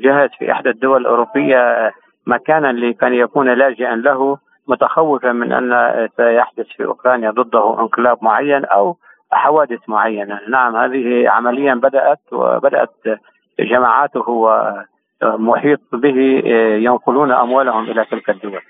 ويجهز في إحدى الدول الأوروبية مكانا لكي يكون لاجئا له متخوفا من أن سيحدث في أوكرانيا ضده انقلاب معين أو حوادث معينة، نعم هذه عمليا بدأت وبدأت جماعاته ومحيط به ينقلون أموالهم إلى تلك الدول.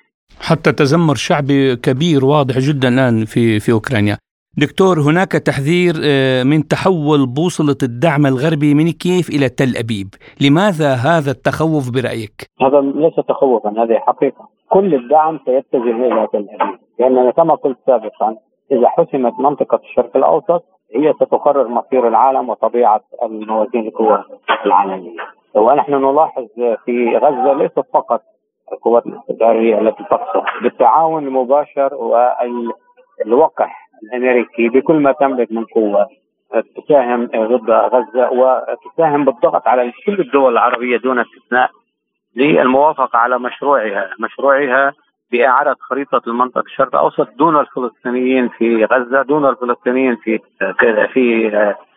حتى تذمر شعبي كبير واضح جدا الآن في في أوكرانيا. دكتور هناك تحذير آه، من تحول بوصلة الدعم الغربي من كييف إلى تل أبيب، لماذا هذا التخوف برأيك؟ هذا ليس تخوفا هذه حقيقة، كل الدعم سيتجه إلى تل أبيب، لاننا كما قلت سابقا إذا حسمت منطقة الشرق الأوسط هي ستقرر مصير العالم وطبيعة الموازين القوى العالمية. ونحن نلاحظ في غزة ليست فقط القوات الاستشاريه التي تقصد بالتعاون المباشر والوقح الأمريكي بكل ما تملك من قوة تساهم ضد غزة وتساهم بالضغط على كل الدول العربية دون استثناء للموافقة على مشروعها، مشروعها بإعادة خريطة المنطقة الشرق الأوسط دون الفلسطينيين في غزة دون الفلسطينيين في في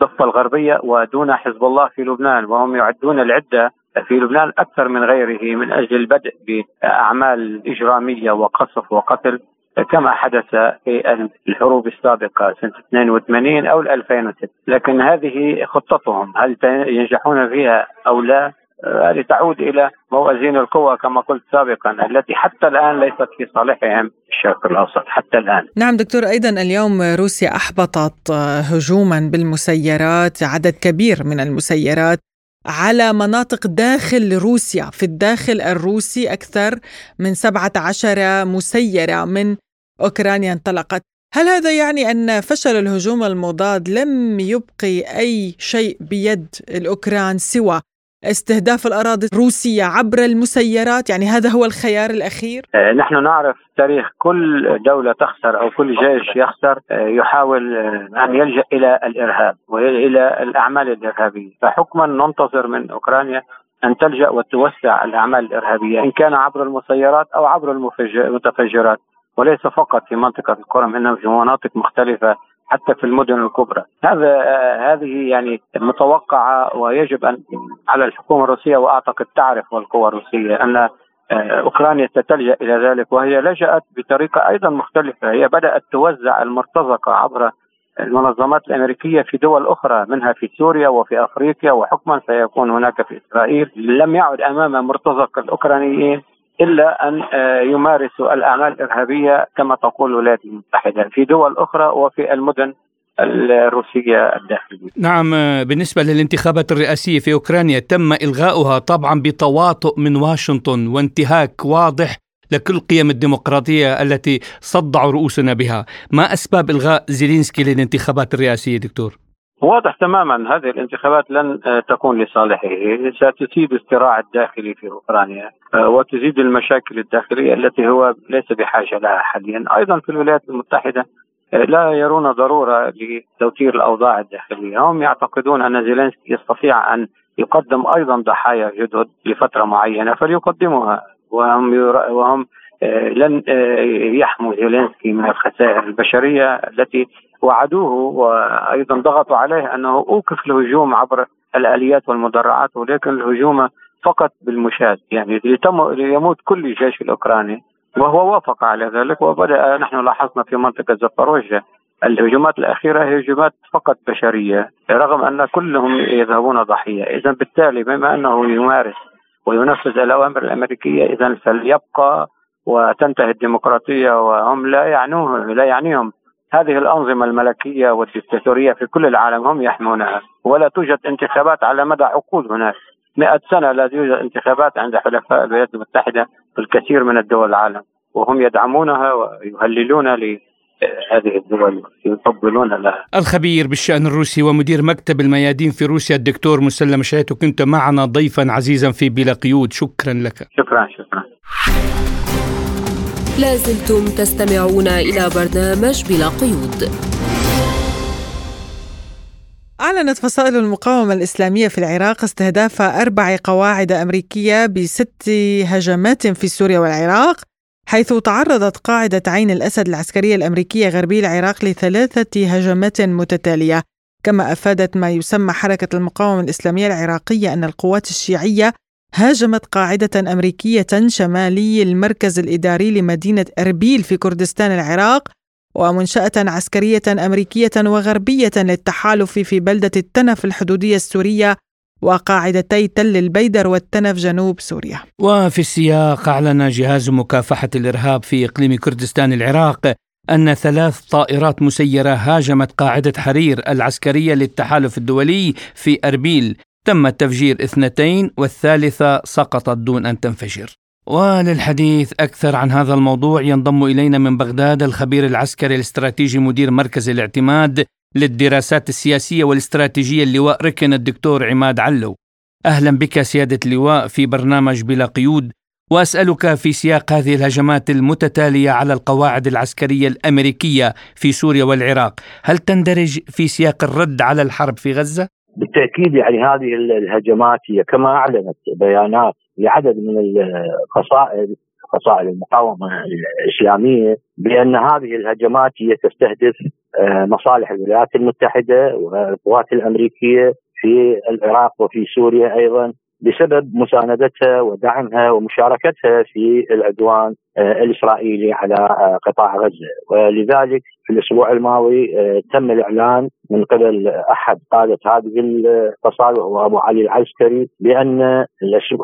الضفة الغربية ودون حزب الله في لبنان وهم يعدون العدة في لبنان أكثر من غيره من أجل البدء بأعمال إجرامية وقصف وقتل. كما حدث في الحروب السابقة سنة 82 أو 2006 لكن هذه خطتهم هل ينجحون فيها أو لا؟ هذه تعود إلى موازين القوى كما قلت سابقا التي حتى الآن ليست في صالحهم الشرق الأوسط حتى الآن. نعم دكتور أيضا اليوم روسيا أحبطت هجوما بالمسيرات عدد كبير من المسيرات على مناطق داخل روسيا. في الداخل الروسي أكثر من 17 مسيرة من أوكرانيا انطلقت. هل هذا يعني أن فشل الهجوم المضاد لم يبقي أي شيء بيد الأوكران سوى استهداف الأراضي الروسية عبر المسيرات؟ يعني هذا هو الخيار الأخير؟ آه، نحن نعرف تاريخ كل دولة تخسر أو كل جيش يخسر آه، يحاول آه، أن يلجأ إلى الإرهاب وإلى الأعمال الإرهابية. فحكما ننتظر من أوكرانيا أن تلجأ وتوسع الأعمال الإرهابية إن كان عبر المسيرات أو عبر المتفجرات. وليس فقط في منطقة القرم إنما في مناطق مختلفة حتى في المدن الكبرى. هذا هذه يعني متوقعة ويجب أن على الحكومة الروسية وأعتقد تعرف والقوى الروسية أن آه، أوكرانيا ستلجأ إلى ذلك وهي لجأت بطريقة أيضا مختلفة. هي بدأت توزع المرتزقة عبر المنظمات الأمريكية في دول أخرى منها في سوريا وفي أفريقيا وحكما سيكون هناك في إسرائيل. لم يعد أمام مرتزق الأوكرانيين إلا أن آه، يمارسوا الأعمال الإرهابية كما تقول الولايات المتحدة في دول أخرى وفي المدن الروسية الداخلية نعم بالنسبة للانتخابات الرئاسية في أوكرانيا تم إلغاؤها طبعا بتواطؤ من واشنطن وانتهاك واضح لكل قيم الديمقراطية التي صدعوا رؤوسنا بها ما أسباب إلغاء زيلينسكي للانتخابات الرئاسية دكتور؟ واضح تماما هذه الانتخابات لن تكون لصالحه ستزيد الصراع الداخلي في أوكرانيا وتزيد المشاكل الداخلية التي هو ليس بحاجة لها حاليا. أيضا في الولايات المتحدة لا يرون ضرورة لتوتير الأوضاع الداخلية، هم يعتقدون أن زيلينسكي يستطيع أن يقدم أيضا ضحايا جدد لفترة معينة فليقدمها وهم وهم آه، لن آه، يحموا زيلينسكي من الخسائر البشرية التي وعدوه وأيضا ضغطوا عليه أنه أوقف الهجوم عبر الآليات والمدرعات ولكن الهجوم فقط بالمشاة يعني ليموت كل الجيش الأوكراني وهو وافق على ذلك وبدأ نحن لاحظنا في منطقة زفروجة الهجومات الأخيرة هي هجومات فقط بشرية رغم أن كلهم يذهبون ضحية اذا بالتالي بما أنه يمارس وينفذ الأوامر الأمريكية اذا فليبقى وتنتهي الديمقراطية وهم لا يعنوه لا يعنيهم. هذه الأنظمة الملكية والدكتاتوريه في كل العالم هم يحمونها ولا توجد انتخابات على مدى عقود هناك. مئة سنة لا توجد انتخابات عند حلفاء الولايات المتحدة في الكثير من الدول العالم وهم يدعمونها ويهللون هذه الدول يفضلون لها. الخبير بالشأن الروسي ومدير مكتب الميادين في روسيا الدكتور مسلم شهيت كنت معنا ضيفا عزيزا في بلا قيود. شكرا لك. شكرا شكرا. لازلتم تستمعون إلى برنامج بلا قيود. أعلنت فصائل المقاومة الإسلامية في العراق استهداف أربع قواعد أمريكية بست هجمات في سوريا والعراق حيث تعرضت قاعدة عين الأسد العسكرية الأمريكية غربي العراق لثلاثة هجمات متتالية. كما أفادت ما يسمى حركة المقاومة الإسلامية العراقية أن القوات الشيعية هاجمت قاعدة أمريكية شمالي المركز الإداري لمدينة أربيل في كردستان العراق ومنشأة عسكرية أمريكية وغربية للتحالف في بلدة التنف الحدودية السورية وقاعدتي تل البيدر والتنف جنوب سوريا. وفي السياق أعلن جهاز مكافحة الإرهاب في إقليم كردستان العراق أن ثلاث طائرات مسيرة هاجمت قاعدة حرير العسكرية للتحالف الدولي في أربيل تم تفجير اثنتين والثالثة سقطت دون أن تنفجر وللحديث أكثر عن هذا الموضوع ينضم إلينا من بغداد الخبير العسكري الاستراتيجي مدير مركز الاعتماد للدراسات السياسية والاستراتيجية اللواء ركن الدكتور عماد علو أهلا بك سيادة اللواء في برنامج بلا قيود وأسألك في سياق هذه الهجمات المتتالية على القواعد العسكرية الأمريكية في سوريا والعراق هل تندرج في سياق الرد على الحرب في غزة؟ بالتأكيد يعني هذه الهجمات هي كما أعلنت بيانات لعدد من الفصائل فصائل المقاومة الإسلامية بأن هذه الهجمات هي تستهدف آه، مصالح الولايات المتحدة والقوات الأمريكية في العراق وفي سوريا أيضا. بسبب مساندتها ودعمها ومشاركتها في العدوان آه، الإسرائيلي على آه، قطاع غزة. ولذلك في الأسبوع الماضي آه، تم الإعلان من قبل أحد قادة هذه الفصائل وهو أبو علي العسكري بأن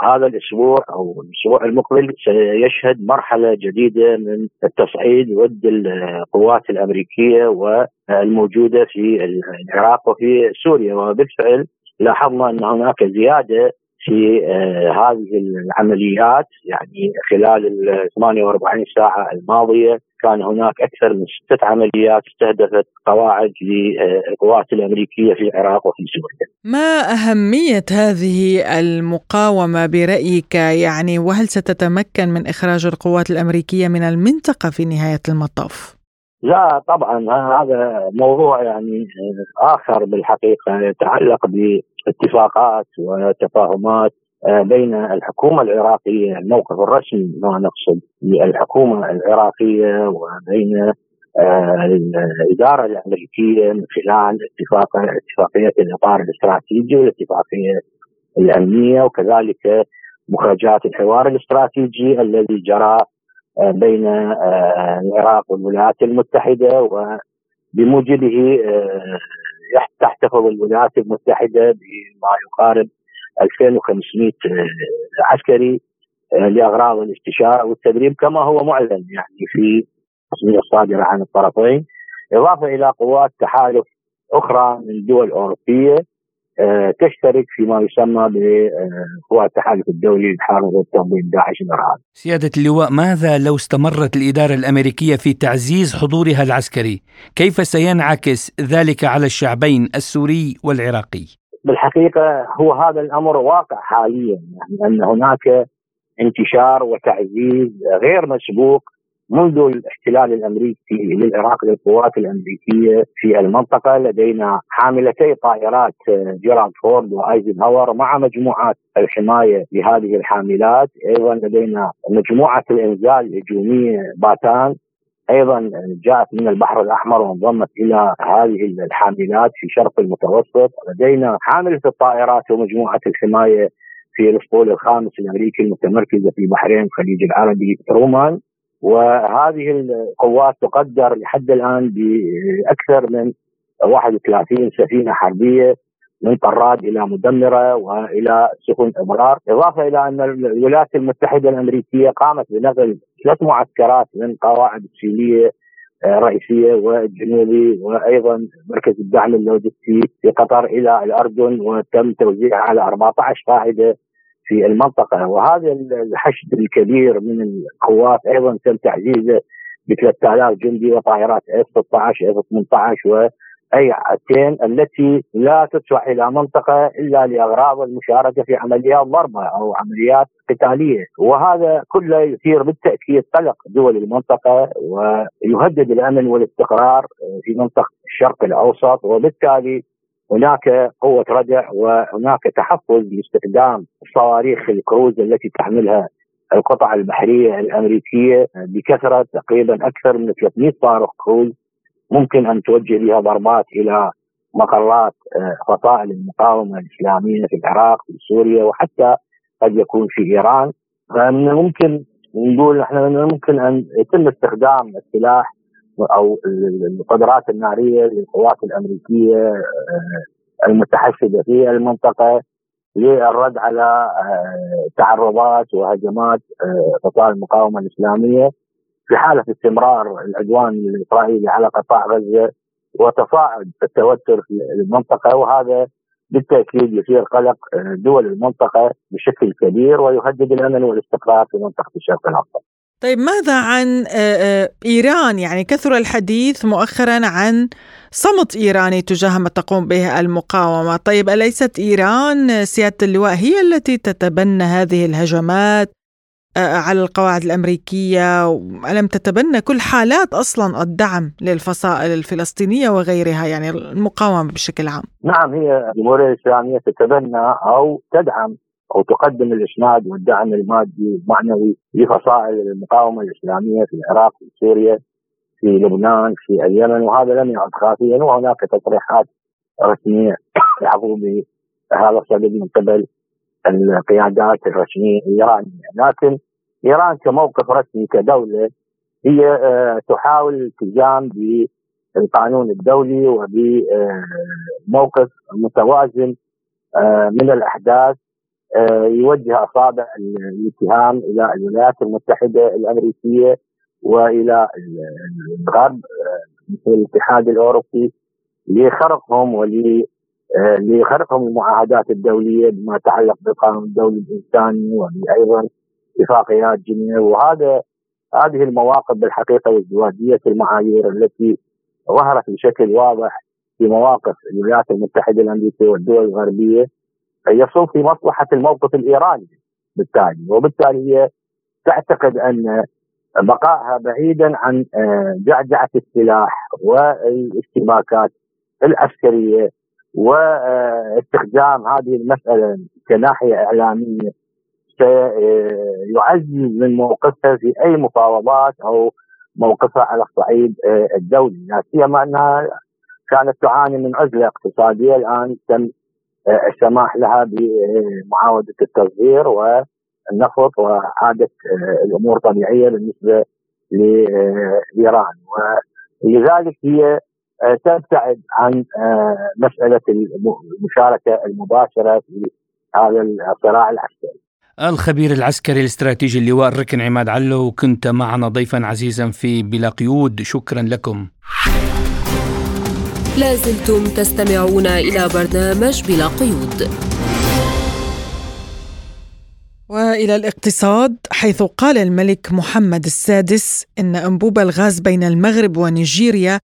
هذا الأسبوع أو الأسبوع المقبل سيشهد مرحلة جديدة من التصعيد ضد القوات الأمريكية والموجودة في العراق وفي سوريا. وبالفعل لاحظنا أن هناك زيادة في آه، هذه العمليات يعني خلال ال 48 ساعة الماضية كان هناك أكثر من ستة عمليات استهدفت قواعد للقوات الأمريكية في العراق وفي سوريا. ما أهمية هذه المقاومة برأيك يعني وهل ستتمكن من إخراج القوات الأمريكية من المنطقة في نهاية المطاف؟ لا طبعا هذا موضوع يعني آخر بالحقيقة يتعلق باتفاقات وتفاهمات بين الحكومة العراقية الموقف الرسمي ما نقصد الحكومة العراقية وبين آه، الإدارة الأمريكية من خلال اتفاق اتفاقية الإطار الاستراتيجي والاتفاقية الأمنية وكذلك مخرجات الحوار الاستراتيجي الذي جرى بين آه، العراق والولايات المتحدة بموجبه تحتفظ الولايات المتحدة بما يقارب 2500 عسكري لأغراض الاستشارة والتدريب كما هو معلن يعني في التصميم الصادرة عن الطرفين إضافة إلى قوات تحالف أخرى من الدول الاوروبيه آه، تشترك فيما يسمى بقوى التحالف الدولي للحرب تنظيم داعش الارهابي. سيادة اللواء ماذا لو استمرت الإدارة الأمريكية في تعزيز حضورها العسكري؟ كيف سينعكس ذلك على الشعبين السوري والعراقي؟ بالحقيقة هو هذا الأمر واقع حاليا يعني أن هناك انتشار وتعزيز غير مسبوق منذ الاحتلال الأمريكي للعراق للقوات الأمريكية في المنطقة لدينا حاملتي طائرات جيرالد فورد وأيزنهاور مع مجموعات الحماية لهذه الحاملات، أيضا لدينا مجموعة الإنزال الهجوميه باتان. أيضا جاءت من البحر الأحمر وانضمت إلى هذه الحاملات في شرق المتوسط، لدينا حاملة الطائرات ومجموعة الحماية في الأسطول الخامس الأمريكي المتمركزة في بحرين الخليج العربي رومان. وهذه القوات تقدر لحد الآن بأكثر من 31 سفينة حربية من طراد إلى مدمرة وإلى سفن أبرار، إضافة إلى أن الولايات المتحدة الأمريكية قامت بنقل ثلاث معسكرات من قواعد السيليه الرئيسيه والجنوبي وأيضا مركز الدعم اللوجستي في قطر إلى الأردن وتم توزيعها على 14 قاعدة. في المنطقة. وهذا الحشد الكبير من القوات أيضا تم تعزيزه ب 3000 جندي وطائرات F 16 F 18 و A ten التي لا تدفع إلى منطقة إلا لأغراض المشاركة في عمليات ضربة أو عمليات قتالية. وهذا كله يثير بالتأكيد قلق دول المنطقة ويهدد الأمن والاستقرار في منطقة الشرق الأوسط وبالتالي هناك قوة ردع وهناك تحفظ لاستخدام صواريخ الكروز التي تحملها القطع البحرية الأمريكية بكثرة تقريبا أكثر من 300 صاروخ كروز. ممكن أن توجه بها ضربات إلى مقرات آه، فصائل المقاومة الإسلامية في العراق في سوريا وحتى قد يكون في إيران. فمن ممكن نقول إحنا ممكن أن يتم استخدام السلاح أو القدرات النارية للقوات الأمريكية آه، المتحشده في المنطقة للرد على آه، تعرضات وهجمات آه، قطاع المقاومة الإسلامية في حالة استمرار العدوان الإسرائيلي على قطاع غزة وتصاعد التوتر في المنطقة وهذا بالتأكيد يثير قلق دول المنطقة بشكل كبير ويهدد الأمن والاستقرار في منطقة الشرق الأوسط. طيب ماذا عن إيران؟ يعني كثر الحديث مؤخرا عن صمت إيراني تجاه ما تقوم به المقاومة، طيب أليست إيران سيادة اللواء هي التي تتبنى هذه الهجمات على القواعد الأمريكية؟ ألم تتبنى كل حالات أصلا الدعم للفصائل الفلسطينية وغيرها يعني المقاومة بشكل عام؟ نعم هي الجمهورية الإسلامية تتبنى أو تدعم أو تقدم الإسناد والدعم المادي والمعنوي لفصائل المقاومة الإسلامية في العراق في سوريا في لبنان في اليمن وهذا لم يعد خافيا وهناك تصريحات رسمية عفوا بهذا الصدد من قبل القيادات الرسمية الايرانيه لكن إيران كموقف رسمي كدولة هي آه، تحاول الالتزام بالقانون الدولي وبموقف متوازن آه، من الأحداث يوجه أصابع الاتهام إلى الولايات المتحدة الأمريكية وإلى الغرب آه، مثل الاتحاد الأوروبي لخرقهم ول آه، لخرقهم المعاهدات الدولية بما يتعلق بالقانون الدولي الانساني وأيضا اتفاقيات جنيف. وهذا هذه المواقف بالحقيقة وازدواجيه المعايير التي ظهرت بشكل واضح في مواقف الولايات المتحدة الأمريكية والدول الغربية. يصب في مصلحة الموقف الإيراني بالتالي. وبالتالي هي تعتقد أن بقائها بعيدا عن آه، جعجعة السلاح والاشتباكات العسكرية واستخدام هذه المسألة كناحية إعلامية سيعزز من موقفها في أي مفاوضات أو موقفها على الصعيد آه، الدولي. لا سيما أنها كانت تعاني من عزلة اقتصادية الآن تم السماح لها بمعاودة التصدير والنفط وعاده آه، الأمور طبيعية بالنسبة لإيران. ولذلك هي تبتعد عن مسألة المشاركة المباشرة في هذا الصراع العسكري. الخبير العسكري الاستراتيجي اللواء الركن عماد علو كنت معنا ضيفا عزيزا في بلا قيود. شكرا لكم. لازلتم تستمعون إلى برنامج بلا قيود. وإلى الاقتصاد حيث قال الملك محمد السادس إن أنبوب الغاز بين المغرب ونيجيريا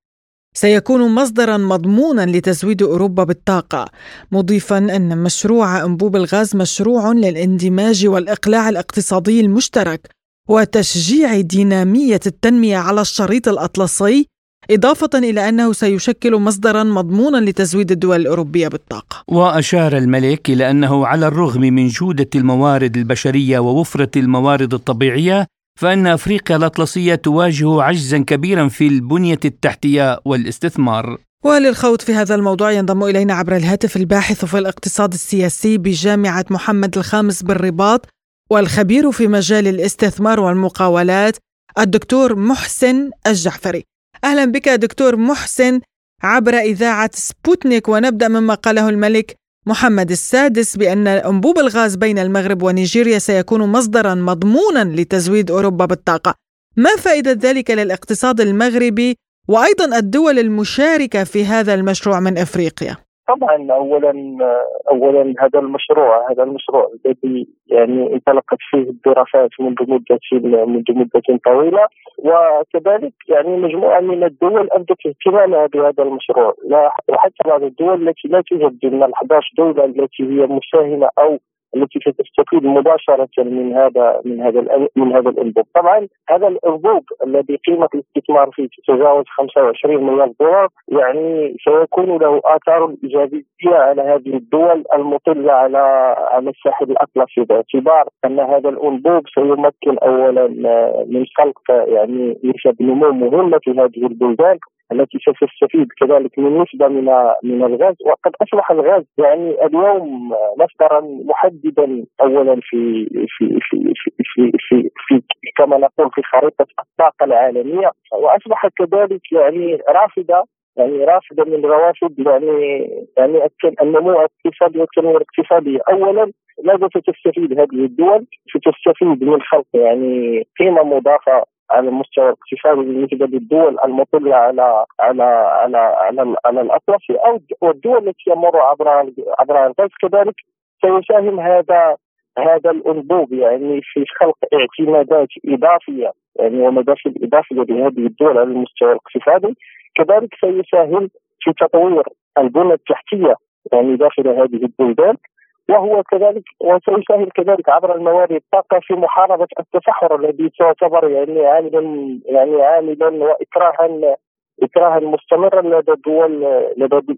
سيكون مصدرا مضمونا لتزويد أوروبا بالطاقة مضيفا إن مشروع أنبوب الغاز مشروع للاندماج والإقلاع الاقتصادي المشترك وتشجيع دينامية التنمية على الشريط الأطلسي إضافة إلى أنه سيشكل مصدرا مضمونا لتزويد الدول الأوروبية بالطاقة. وأشار الملك إلى أنه على الرغم من جودة الموارد البشرية ووفرة الموارد الطبيعية فإن أفريقيا الأطلسية تواجه عجزا كبيرا في البنية التحتية والاستثمار. وللخوض في هذا الموضوع ينضم إلينا عبر الهاتف الباحث في الاقتصاد السياسي بجامعة محمد الخامس بالرباط والخبير في مجال الاستثمار والمقاولات الدكتور محسن الجعفري. أهلا بك دكتور محسن عبر إذاعة سبوتنيك ونبدأ مما قاله الملك محمد السادس بأن أنبوب الغاز بين المغرب ونيجيريا سيكون مصدرا مضمونا لتزويد أوروبا بالطاقة. ما فائدة ذلك للاقتصاد المغربي وأيضا الدول المشاركة في هذا المشروع من إفريقيا؟ طبعا اولا اولا هذا المشروع هذا المشروع الذي يعني انطلقت فيه الدراسات منذ مدة منذ مدة طويلة. وكذلك يعني مجموعة من الدول أبدت اهتمامها بهذا المشروع. وحتى بعض الدول التي لا توجد من ال 11 دولة التي هي مساهمة أو التي ستستفيد مباشرة من هذا من هذا من هذا الإنبوب، طبعا هذا الإنبوب الذي قيمة الاستثمار فيه تتجاوز 25 مليار دولار يعني سيكون له آثار إيجابية على هذه الدول المطلة على على الساحل الاطلسي باعتبار أن هذا الإنبوب سيمكن اولا من خلق يعني نسب نمو مهمه في هذه البلدان التي ستستفيد كذلك من نسبة من من الغاز وقد أصبح الغاز يعني اليوم مصدرا محددا أولا في في في في في, في, في كما نقول في خريطة الطاقة العالمية وأصبح كذلك يعني رافدة يعني رافدة من روافد يعني يعني النمو الاقتصادي والتنميه الاقتصاديه اولا ماذا ستستفيد هذه الدول؟ ستستفيد من خلق يعني قيمة مضافة على المستوى الاقتصادي بالنسبة للدول المطلة على على على على, على الاطلسي أو الدول التي يمر عبر عبر الغاز كذلك سيساهم هذا هذا الأنبوب يعني في خلق اعتمادات إضافية يعني ومداخل اضافيه لهذه الدول على المستوى الاقتصادي كذلك سيساهم في تطوير البنى التحتية يعني داخل هذه البلدان. وهو كذلك وسيساهم كذلك عبر الموارد الطاقة في محاربة التصحر الذي تعتبر يعني عاملا يعني عاملا وإكراها إكراها مستمرا لدى الدول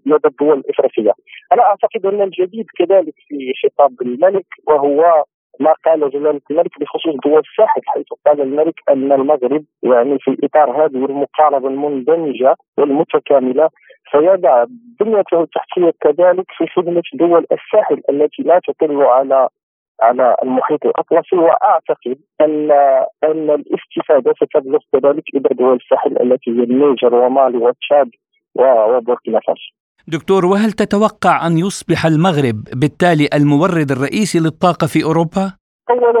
لدى الدول الإفريقية. أنا أعتقد أن الجديد كذلك في خطاب الملك وهو ما قال جلالة الملك بخصوص دول الساحل حيث قال الملك أن المغرب يعني في إطار هذه المقاربة المندمجة والمتكاملة سيضع بنيته التحتية كذلك في خدمة دول الساحل التي لا تطل على على المحيط الأطلسي وأعتقد أن أن الاستفادة ستبلغ كذلك إلى دول الساحل التي هي النيجر ومالي وتشاد وبوركينا فاسو. دكتور وهل تتوقع أن يصبح المغرب بالتالي المورد الرئيسي للطاقة في أوروبا؟ اولا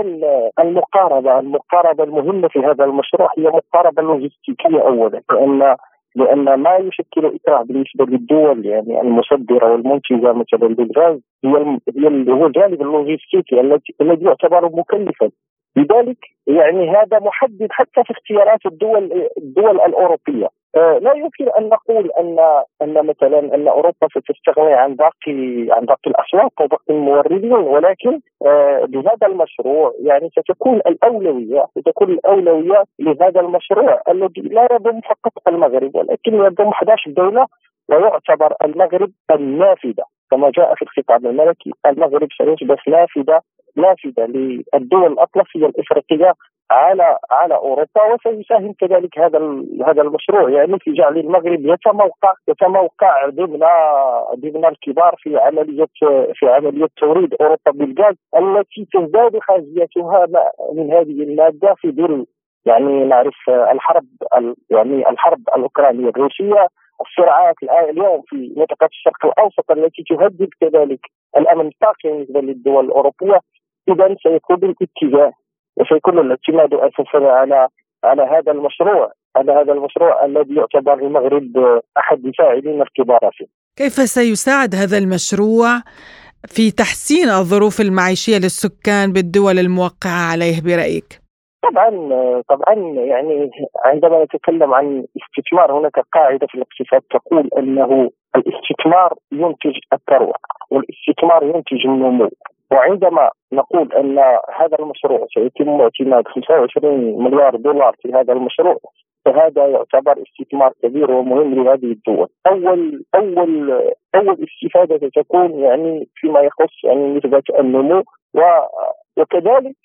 المقاربة المقاربة المهمة في هذا المشروع هي مقاربة لوجستيكية اولا لأن لأن ما يشكل إكراه بالنسبة للدول يعني المصدرة والمنتجة مثلا للغاز هي هو الجانب اللوجستيكي الذي يعتبر مكلفا. لذلك يعني هذا محدد حتى في اختيارات الدول الدول الأوروبية. لا يمكن أن نقول ان أن مثلا أن أوروبا ستستغني عن باقي عن باقي الاسواق وباقي الموردين ولكن آه بهذا المشروع يعني ستكون الاولويه ستكون الأولوية لهذا المشروع الذي لا يضم فقط المغرب ولكن يضم 11 دوله ويعتبر المغرب النافذة. كما جاء في الخطاب الملكي المغرب سيصبح نافذه نافذة للدول الأطلسية الإفريقية على على أوروبا وسيساهم كذلك هذا هذا المشروع. يعني في جعل المغرب يتموقع يتموقع ضمن ضمن الكبار في عملية في عملية توريد أوروبا بالغاز التي تزداد حاجيتها من هذه المادة في ظل يعني نعرف الحرب يعني الحرب الأوكرانية الروسية. الصراعات اليوم في منطقه الشرق الأوسط التي تهدد كذلك الأمن الطاقي بالنسبة للدول الأوروبية. اذا سيكون الاتجاه وسيكون الاعتماد أساسا على على هذا المشروع على هذا المشروع الذي يعتبر المغرب أحد الفاعلين الكبار فيه. كيف سيساعد هذا المشروع في تحسين الظروف المعيشية للسكان بالدول الموقعة عليه برأيك؟ طبعا طبعا يعني عندما نتكلم عن استثمار هناك قاعدة في الاقتصاد تقول أنه الاستثمار ينتج الثروة والاستثمار ينتج النمو وعندما نقول أن هذا المشروع سيتم اعتماد 25 مليار دولار في هذا المشروع فهذا يعتبر استثمار كبير ومهم لهذه الدول. أول أول أول استفادة ستكون يعني فيما يخص يعني نسبة النمو وكذلك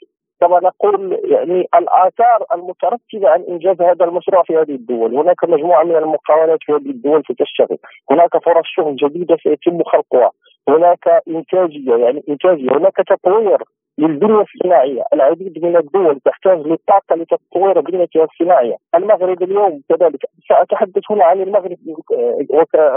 كما نقول يعني الآثار المترتبة عن إنجاز هذا المشروع في هذه الدول، هناك مجموعة من المقاولات في هذه الدول ستشتغل، هناك فرص شغل جديدة سيتم خلقها، هناك انتاجيه يعني انتاجيه، هناك تطوير للبنية الصناعية، العديد من الدول تحتاج للطاقة لتطوير بنيتها الصناعية، المغرب اليوم كذلك سأتحدث هنا عن المغرب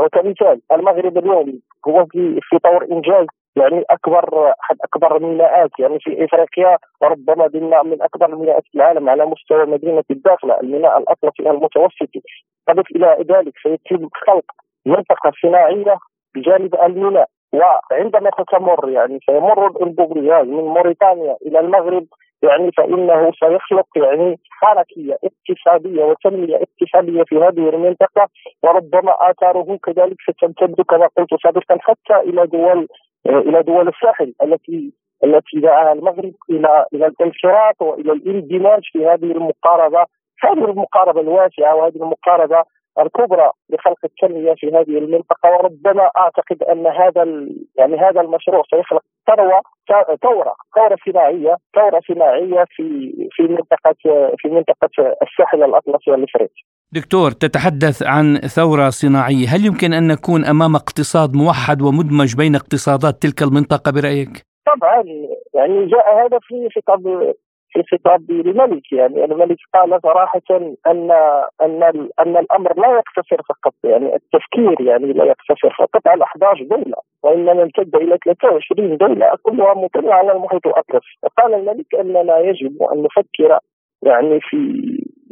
وكمثال، المغرب اليوم هو في في طور إنجاز يعني اكبر احد أكبر الميناءات يعني في إفريقيا ربما ضمن من أكبر الميناءات في العالم على مستوى مدينة الداخلة الميناء الأطلسي المتوسطي اضف إلى ذلك سيتم خلق منطقة صناعية بجانب الميناء. وعندما تتمر يعني سيمر أنبوب الغاز من موريتانيا إلى المغرب يعني فإنه سيخلق يعني حركية اقتصادية وتنمية اقتصادية في هذه المنطقة وربما آثاره كذلك ستمتد كما قلت سابقا حتى إلى دول إلى دول الساحل التي التي دعاها المغرب إلى إلى الانخراط وإلى الاندماج في هذه المقاربة. هذه المقاربة الواسعة وهذه المقاربة الكبرى لخلق التنمية في هذه المنطقة وربما أعتقد أن هذا يعني هذا المشروع سيخلق ثروة ثورة ثورة صناعية ثورة صناعية في في منطقه في منطقة الساحل الأطلسي الافريقي. دكتور تتحدث عن ثورة صناعية، هل يمكن أن نكون أمام اقتصاد موحد ومدمج بين اقتصادات تلك المنطقة برأيك؟ طبعا يعني جاء هذا في خطاب في خطاب الملك. يعني الملك قال صراحة أن أن أن الأمر لا يقتصر فقط يعني التفكير يعني لا يقتصر فقط على 11 دولة وإنما امتد إلى 23 دولة كلها مطلة على المحيط الأطلسي وقال الملك أننا يجب أن نفكر يعني في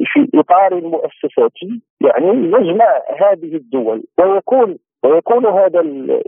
في إطار مؤسساتي يعني يجمع هذه الدول ويكون ويكون هذا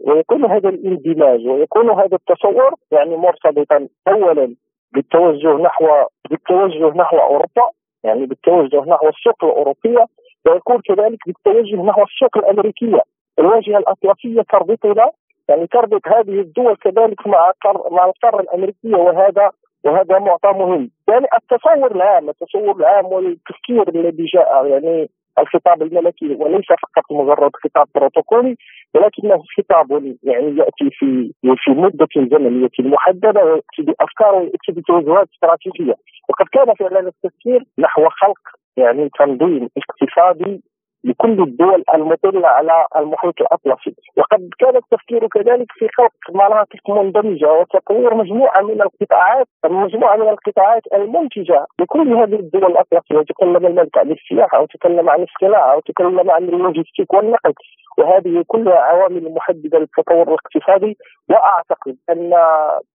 ويكون هذا الاندماج ويكون هذا التصور يعني مرتبطا اولا بالتوجه نحو بالتوجه نحو أوروبا يعني بالتوجه نحو السوق الأوروبية ويكون كذلك بالتوجه نحو السوق الأمريكية. الواجهه الأطلسية تربطنا يعني تربط هذه الدول كذلك مع مع القارة الأمريكية وهذا وهذا معطى مهم. يعني التصور العام التصور العام والتفكير الذي جاء يعني الخطاب الملكي وليس فقط مجرد خطاب بروتوكولي ولكنه خطاب يعني يأتي في في مدة زمنية محددة ويأتي بأفكار ويأتي بتوجهات استراتيجية. وقد كان فعلا التفكير نحو خلق يعني تنظيم اقتصادي لكل الدول المطلة على المحيط الأطلسي. وقد كان التفكير كذلك في خلق مناطق مندمجة وتطوير مجموعة من القطاعات مجموعة من القطاعات المنتجة لكل هذه الدول الأطلسية. وتكلم الملك عن السياحة وتكلم عن الصناعة وتكلم عن اللوجستيك والنقل. وهذه كلها عوامل محددة للتطور الاقتصادي. وأعتقد ان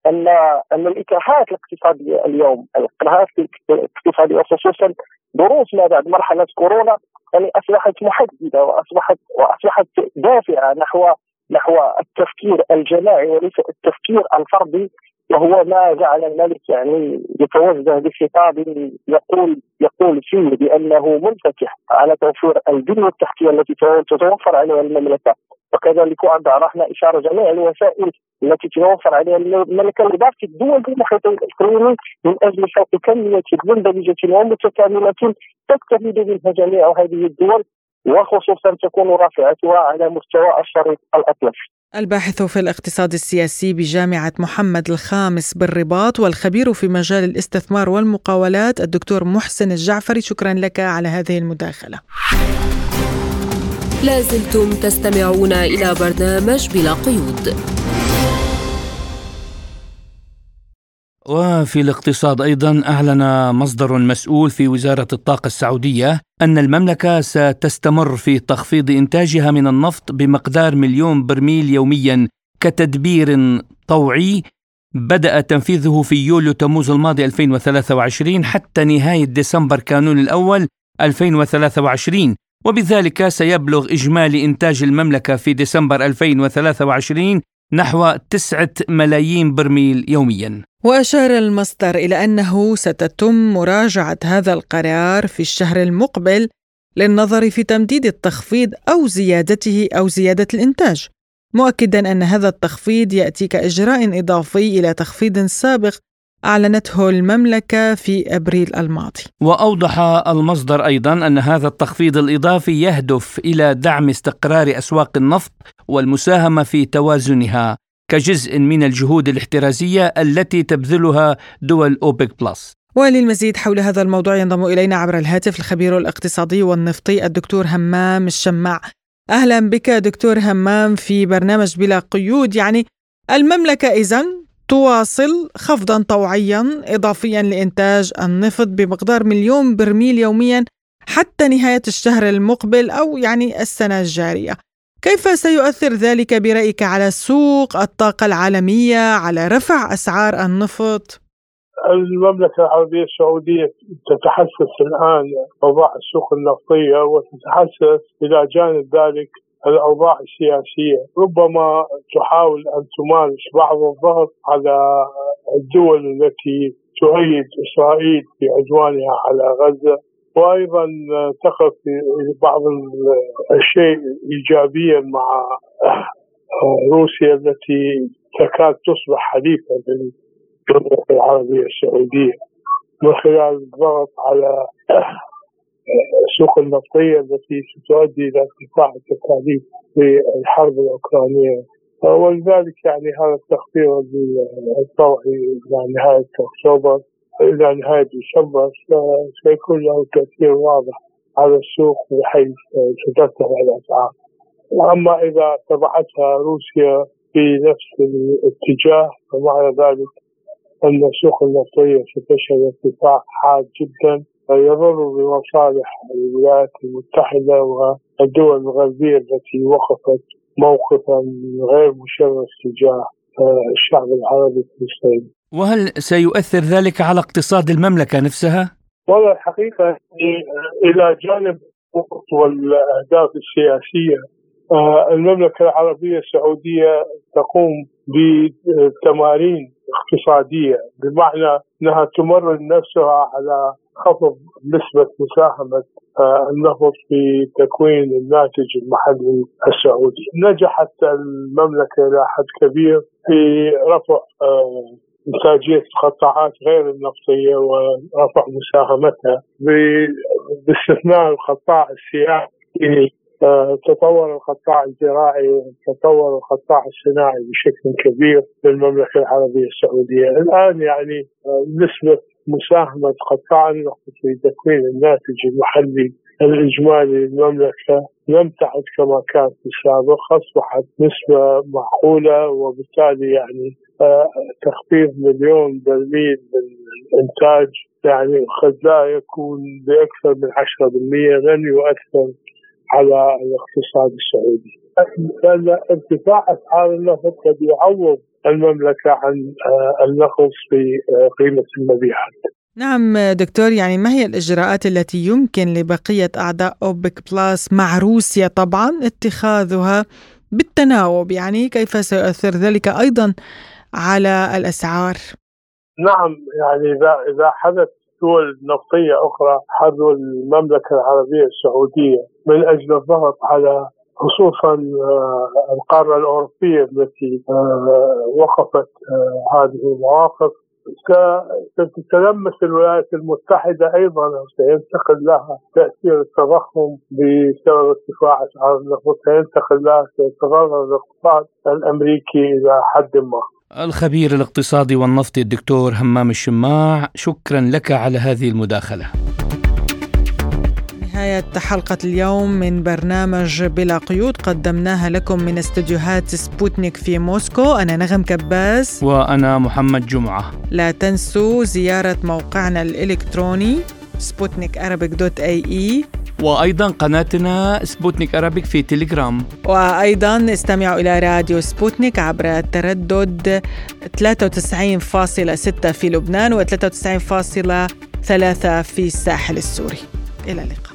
ان أن الإكراهات الاقتصادية اليوم الاكراهات الاقتصادية وخصوصا دروس ما بعد مرحلة كورونا يعني أصبحت محددة واصبحت وأصبحت دافعة نحو نحو التفكير الجماعي وليس التفكير الفردي وهو ما جعل الملك يعني يتوجه بخطاب يقول يقول فيه بأنه منفتح على توفير البنيه التحتيه التي تتوفر عليها المملكة. وكذلك عرفنا إشارة جميع الوسائل التي تتوفر عليها لباقي الدول في المحيط الاقليمي من أجل خلق كمية مندمجه ومتكاملة تستفيد منها جميع هذه الدول وخصوصا تكون رافعتها على مستوى الشريط الاطلسي. الباحث في الاقتصاد السياسي بجامعة محمد الخامس بالرباط والخبير في مجال الاستثمار والمقاولات الدكتور محسن الجعفري شكرا لك على هذه المداخلة لازلتم تستمعون إلى برنامج بلا قيود. وفي الاقتصاد أيضا أعلن مصدر مسؤول في وزارة الطاقة السعودية أن المملكة ستستمر في تخفيض إنتاجها من النفط بمقدار مليون برميل يوميا كتدبير طوعي. بدأ تنفيذه في يوليو تموز الماضي 2023 حتى نهاية ديسمبر كانون الأول 2023 وبذلك سيبلغ إجمالي إنتاج المملكة في ديسمبر 2023 نحو تسعة ملايين برميل يوميا. وأشار المصدر إلى أنه ستتم مراجعة هذا القرار في الشهر المقبل للنظر في تمديد التخفيض أو زيادته أو زيادة الإنتاج مؤكدا أن هذا التخفيض يأتي كإجراء إضافي إلى تخفيض سابق أعلنته المملكة في أبريل الماضي. وأوضح المصدر أيضا أن هذا التخفيض الإضافي يهدف إلى دعم استقرار أسواق النفط والمساهمة في توازنها كجزء من الجهود الاحترازية التي تبذلها دول أوبك بلس. وللمزيد حول هذا الموضوع ينضم إلينا عبر الهاتف الخبير الاقتصادي والنفطي الدكتور همام الشماع. أهلا بك دكتور همام في برنامج بلا قيود يعني المملكة إذن تواصل خفضا طوعيا إضافيا لإنتاج النفط بمقدار مليون برميل يوميا حتى نهاية الشهر المقبل أو يعني السنة الجارية كيف سيؤثر ذلك برأيك على سوق الطاقة العالمية على رفع أسعار النفط؟ المملكة العربية السعودية تتحسس الآن أوضاع السوق النفطية وتتحسس إلى جانب ذلك الأوضاع السياسية. ربما تحاول أن تمارس بعض الضغط على الدول التي تؤيد إسرائيل في عدوانها على غزة. وأيضا تقف بعض الشيء ايجابيا مع روسيا التي تكاد تصبح حليفة للدوله العربية السعودية. من خلال الضغط على السوق النفطيه التي ستؤدي إلى ارتفاع التكاليف في الحرب الأوكرانية ولذلك يعني هذا التخفيض الطوعي إلى نهاية أكتوبر إلى نهاية ديسمبر سيكون له تأثير واضح على السوق بحيث سترتفع الاسعار. أما إذا تبعتها روسيا في نفس الاتجاه فمعنى ذلك أن السوق النفطيه ستشهد ارتفاع حاد جدا يضر بمصالح الولايات المتحدة والدول الغربية التي وقفت موقفا غير مشرف تجاه الشعب العربي الفلسطيني. وهل سيؤثر ذلك على اقتصاد المملكة نفسها؟ والله الحقيقة إلى جانب والأهداف السياسية المملكة العربية السعودية تقوم بتمارين اقتصادية بمعنى أنها تمرن نفسها على خفض نسبة مساهمة النفط في تكوين الناتج المحلي السعودي. نجحت المملكة إلى حد كبير في رفع إنتاجية القطاعات غير النفطية ورفع مساهمتها باستثناء القطاع السياحي تطور القطاع الزراعي تطور القطاع الصناعي بشكل كبير في المملكة العربية السعودية الآن يعني نسبة مساهمة قطاع النفط في تكوين الناتج المحلي الإجمالي للمملكة لم تعد كما كانت في السابق أصبحت نسبة معقولة وبالتالي يعني تخفيض مليون برميل من الإنتاج. يعني قد لا يكون بأكثر من 10% لن يؤثر على الاقتصاد السعودي. لأن ارتفاع أسعار النفط قد يعوض المملكة عن النقص في قيمة المبيعات. نعم دكتور يعني ما هي الإجراءات التي يمكن لبقية أعضاء أوبك بلاس مع روسيا؟ طبعا اتخاذها بالتناوب يعني كيف سيؤثر ذلك أيضا على الأسعار؟ نعم يعني إذا إذا حدث دول نفطية أخرى حذو المملكة العربية السعودية من أجل الضغط على خصوصا القارة الأوروبية التي وقفت هذه المواقف. ستتلمس الولايات المتحدة أيضا سينتقل لها تأثير التضخم بسبب ارتفاع أسعار النفط سينتقل لها سيتضرر الاقتصاد الأمريكي إلى حد ما. الخبير الاقتصادي والنفطي الدكتور همام الشماع شكرا لك على هذه المداخلة. نهاية حلقة اليوم من برنامج بلا قيود. قدمناها لكم من استديوهات سبوتنيك في موسكو. أنا نغم كباس وأنا محمد جمعة. لا تنسوا زيارة موقعنا الإلكتروني Sputnik dot AE. وأيضا قناتنا Sputnik Arabic في تليجرام. وأيضا استمعوا إلى راديو سبوتنيك عبر التردد 93.6 في لبنان و 93.3 في الساحل السوري. إلى اللقاء.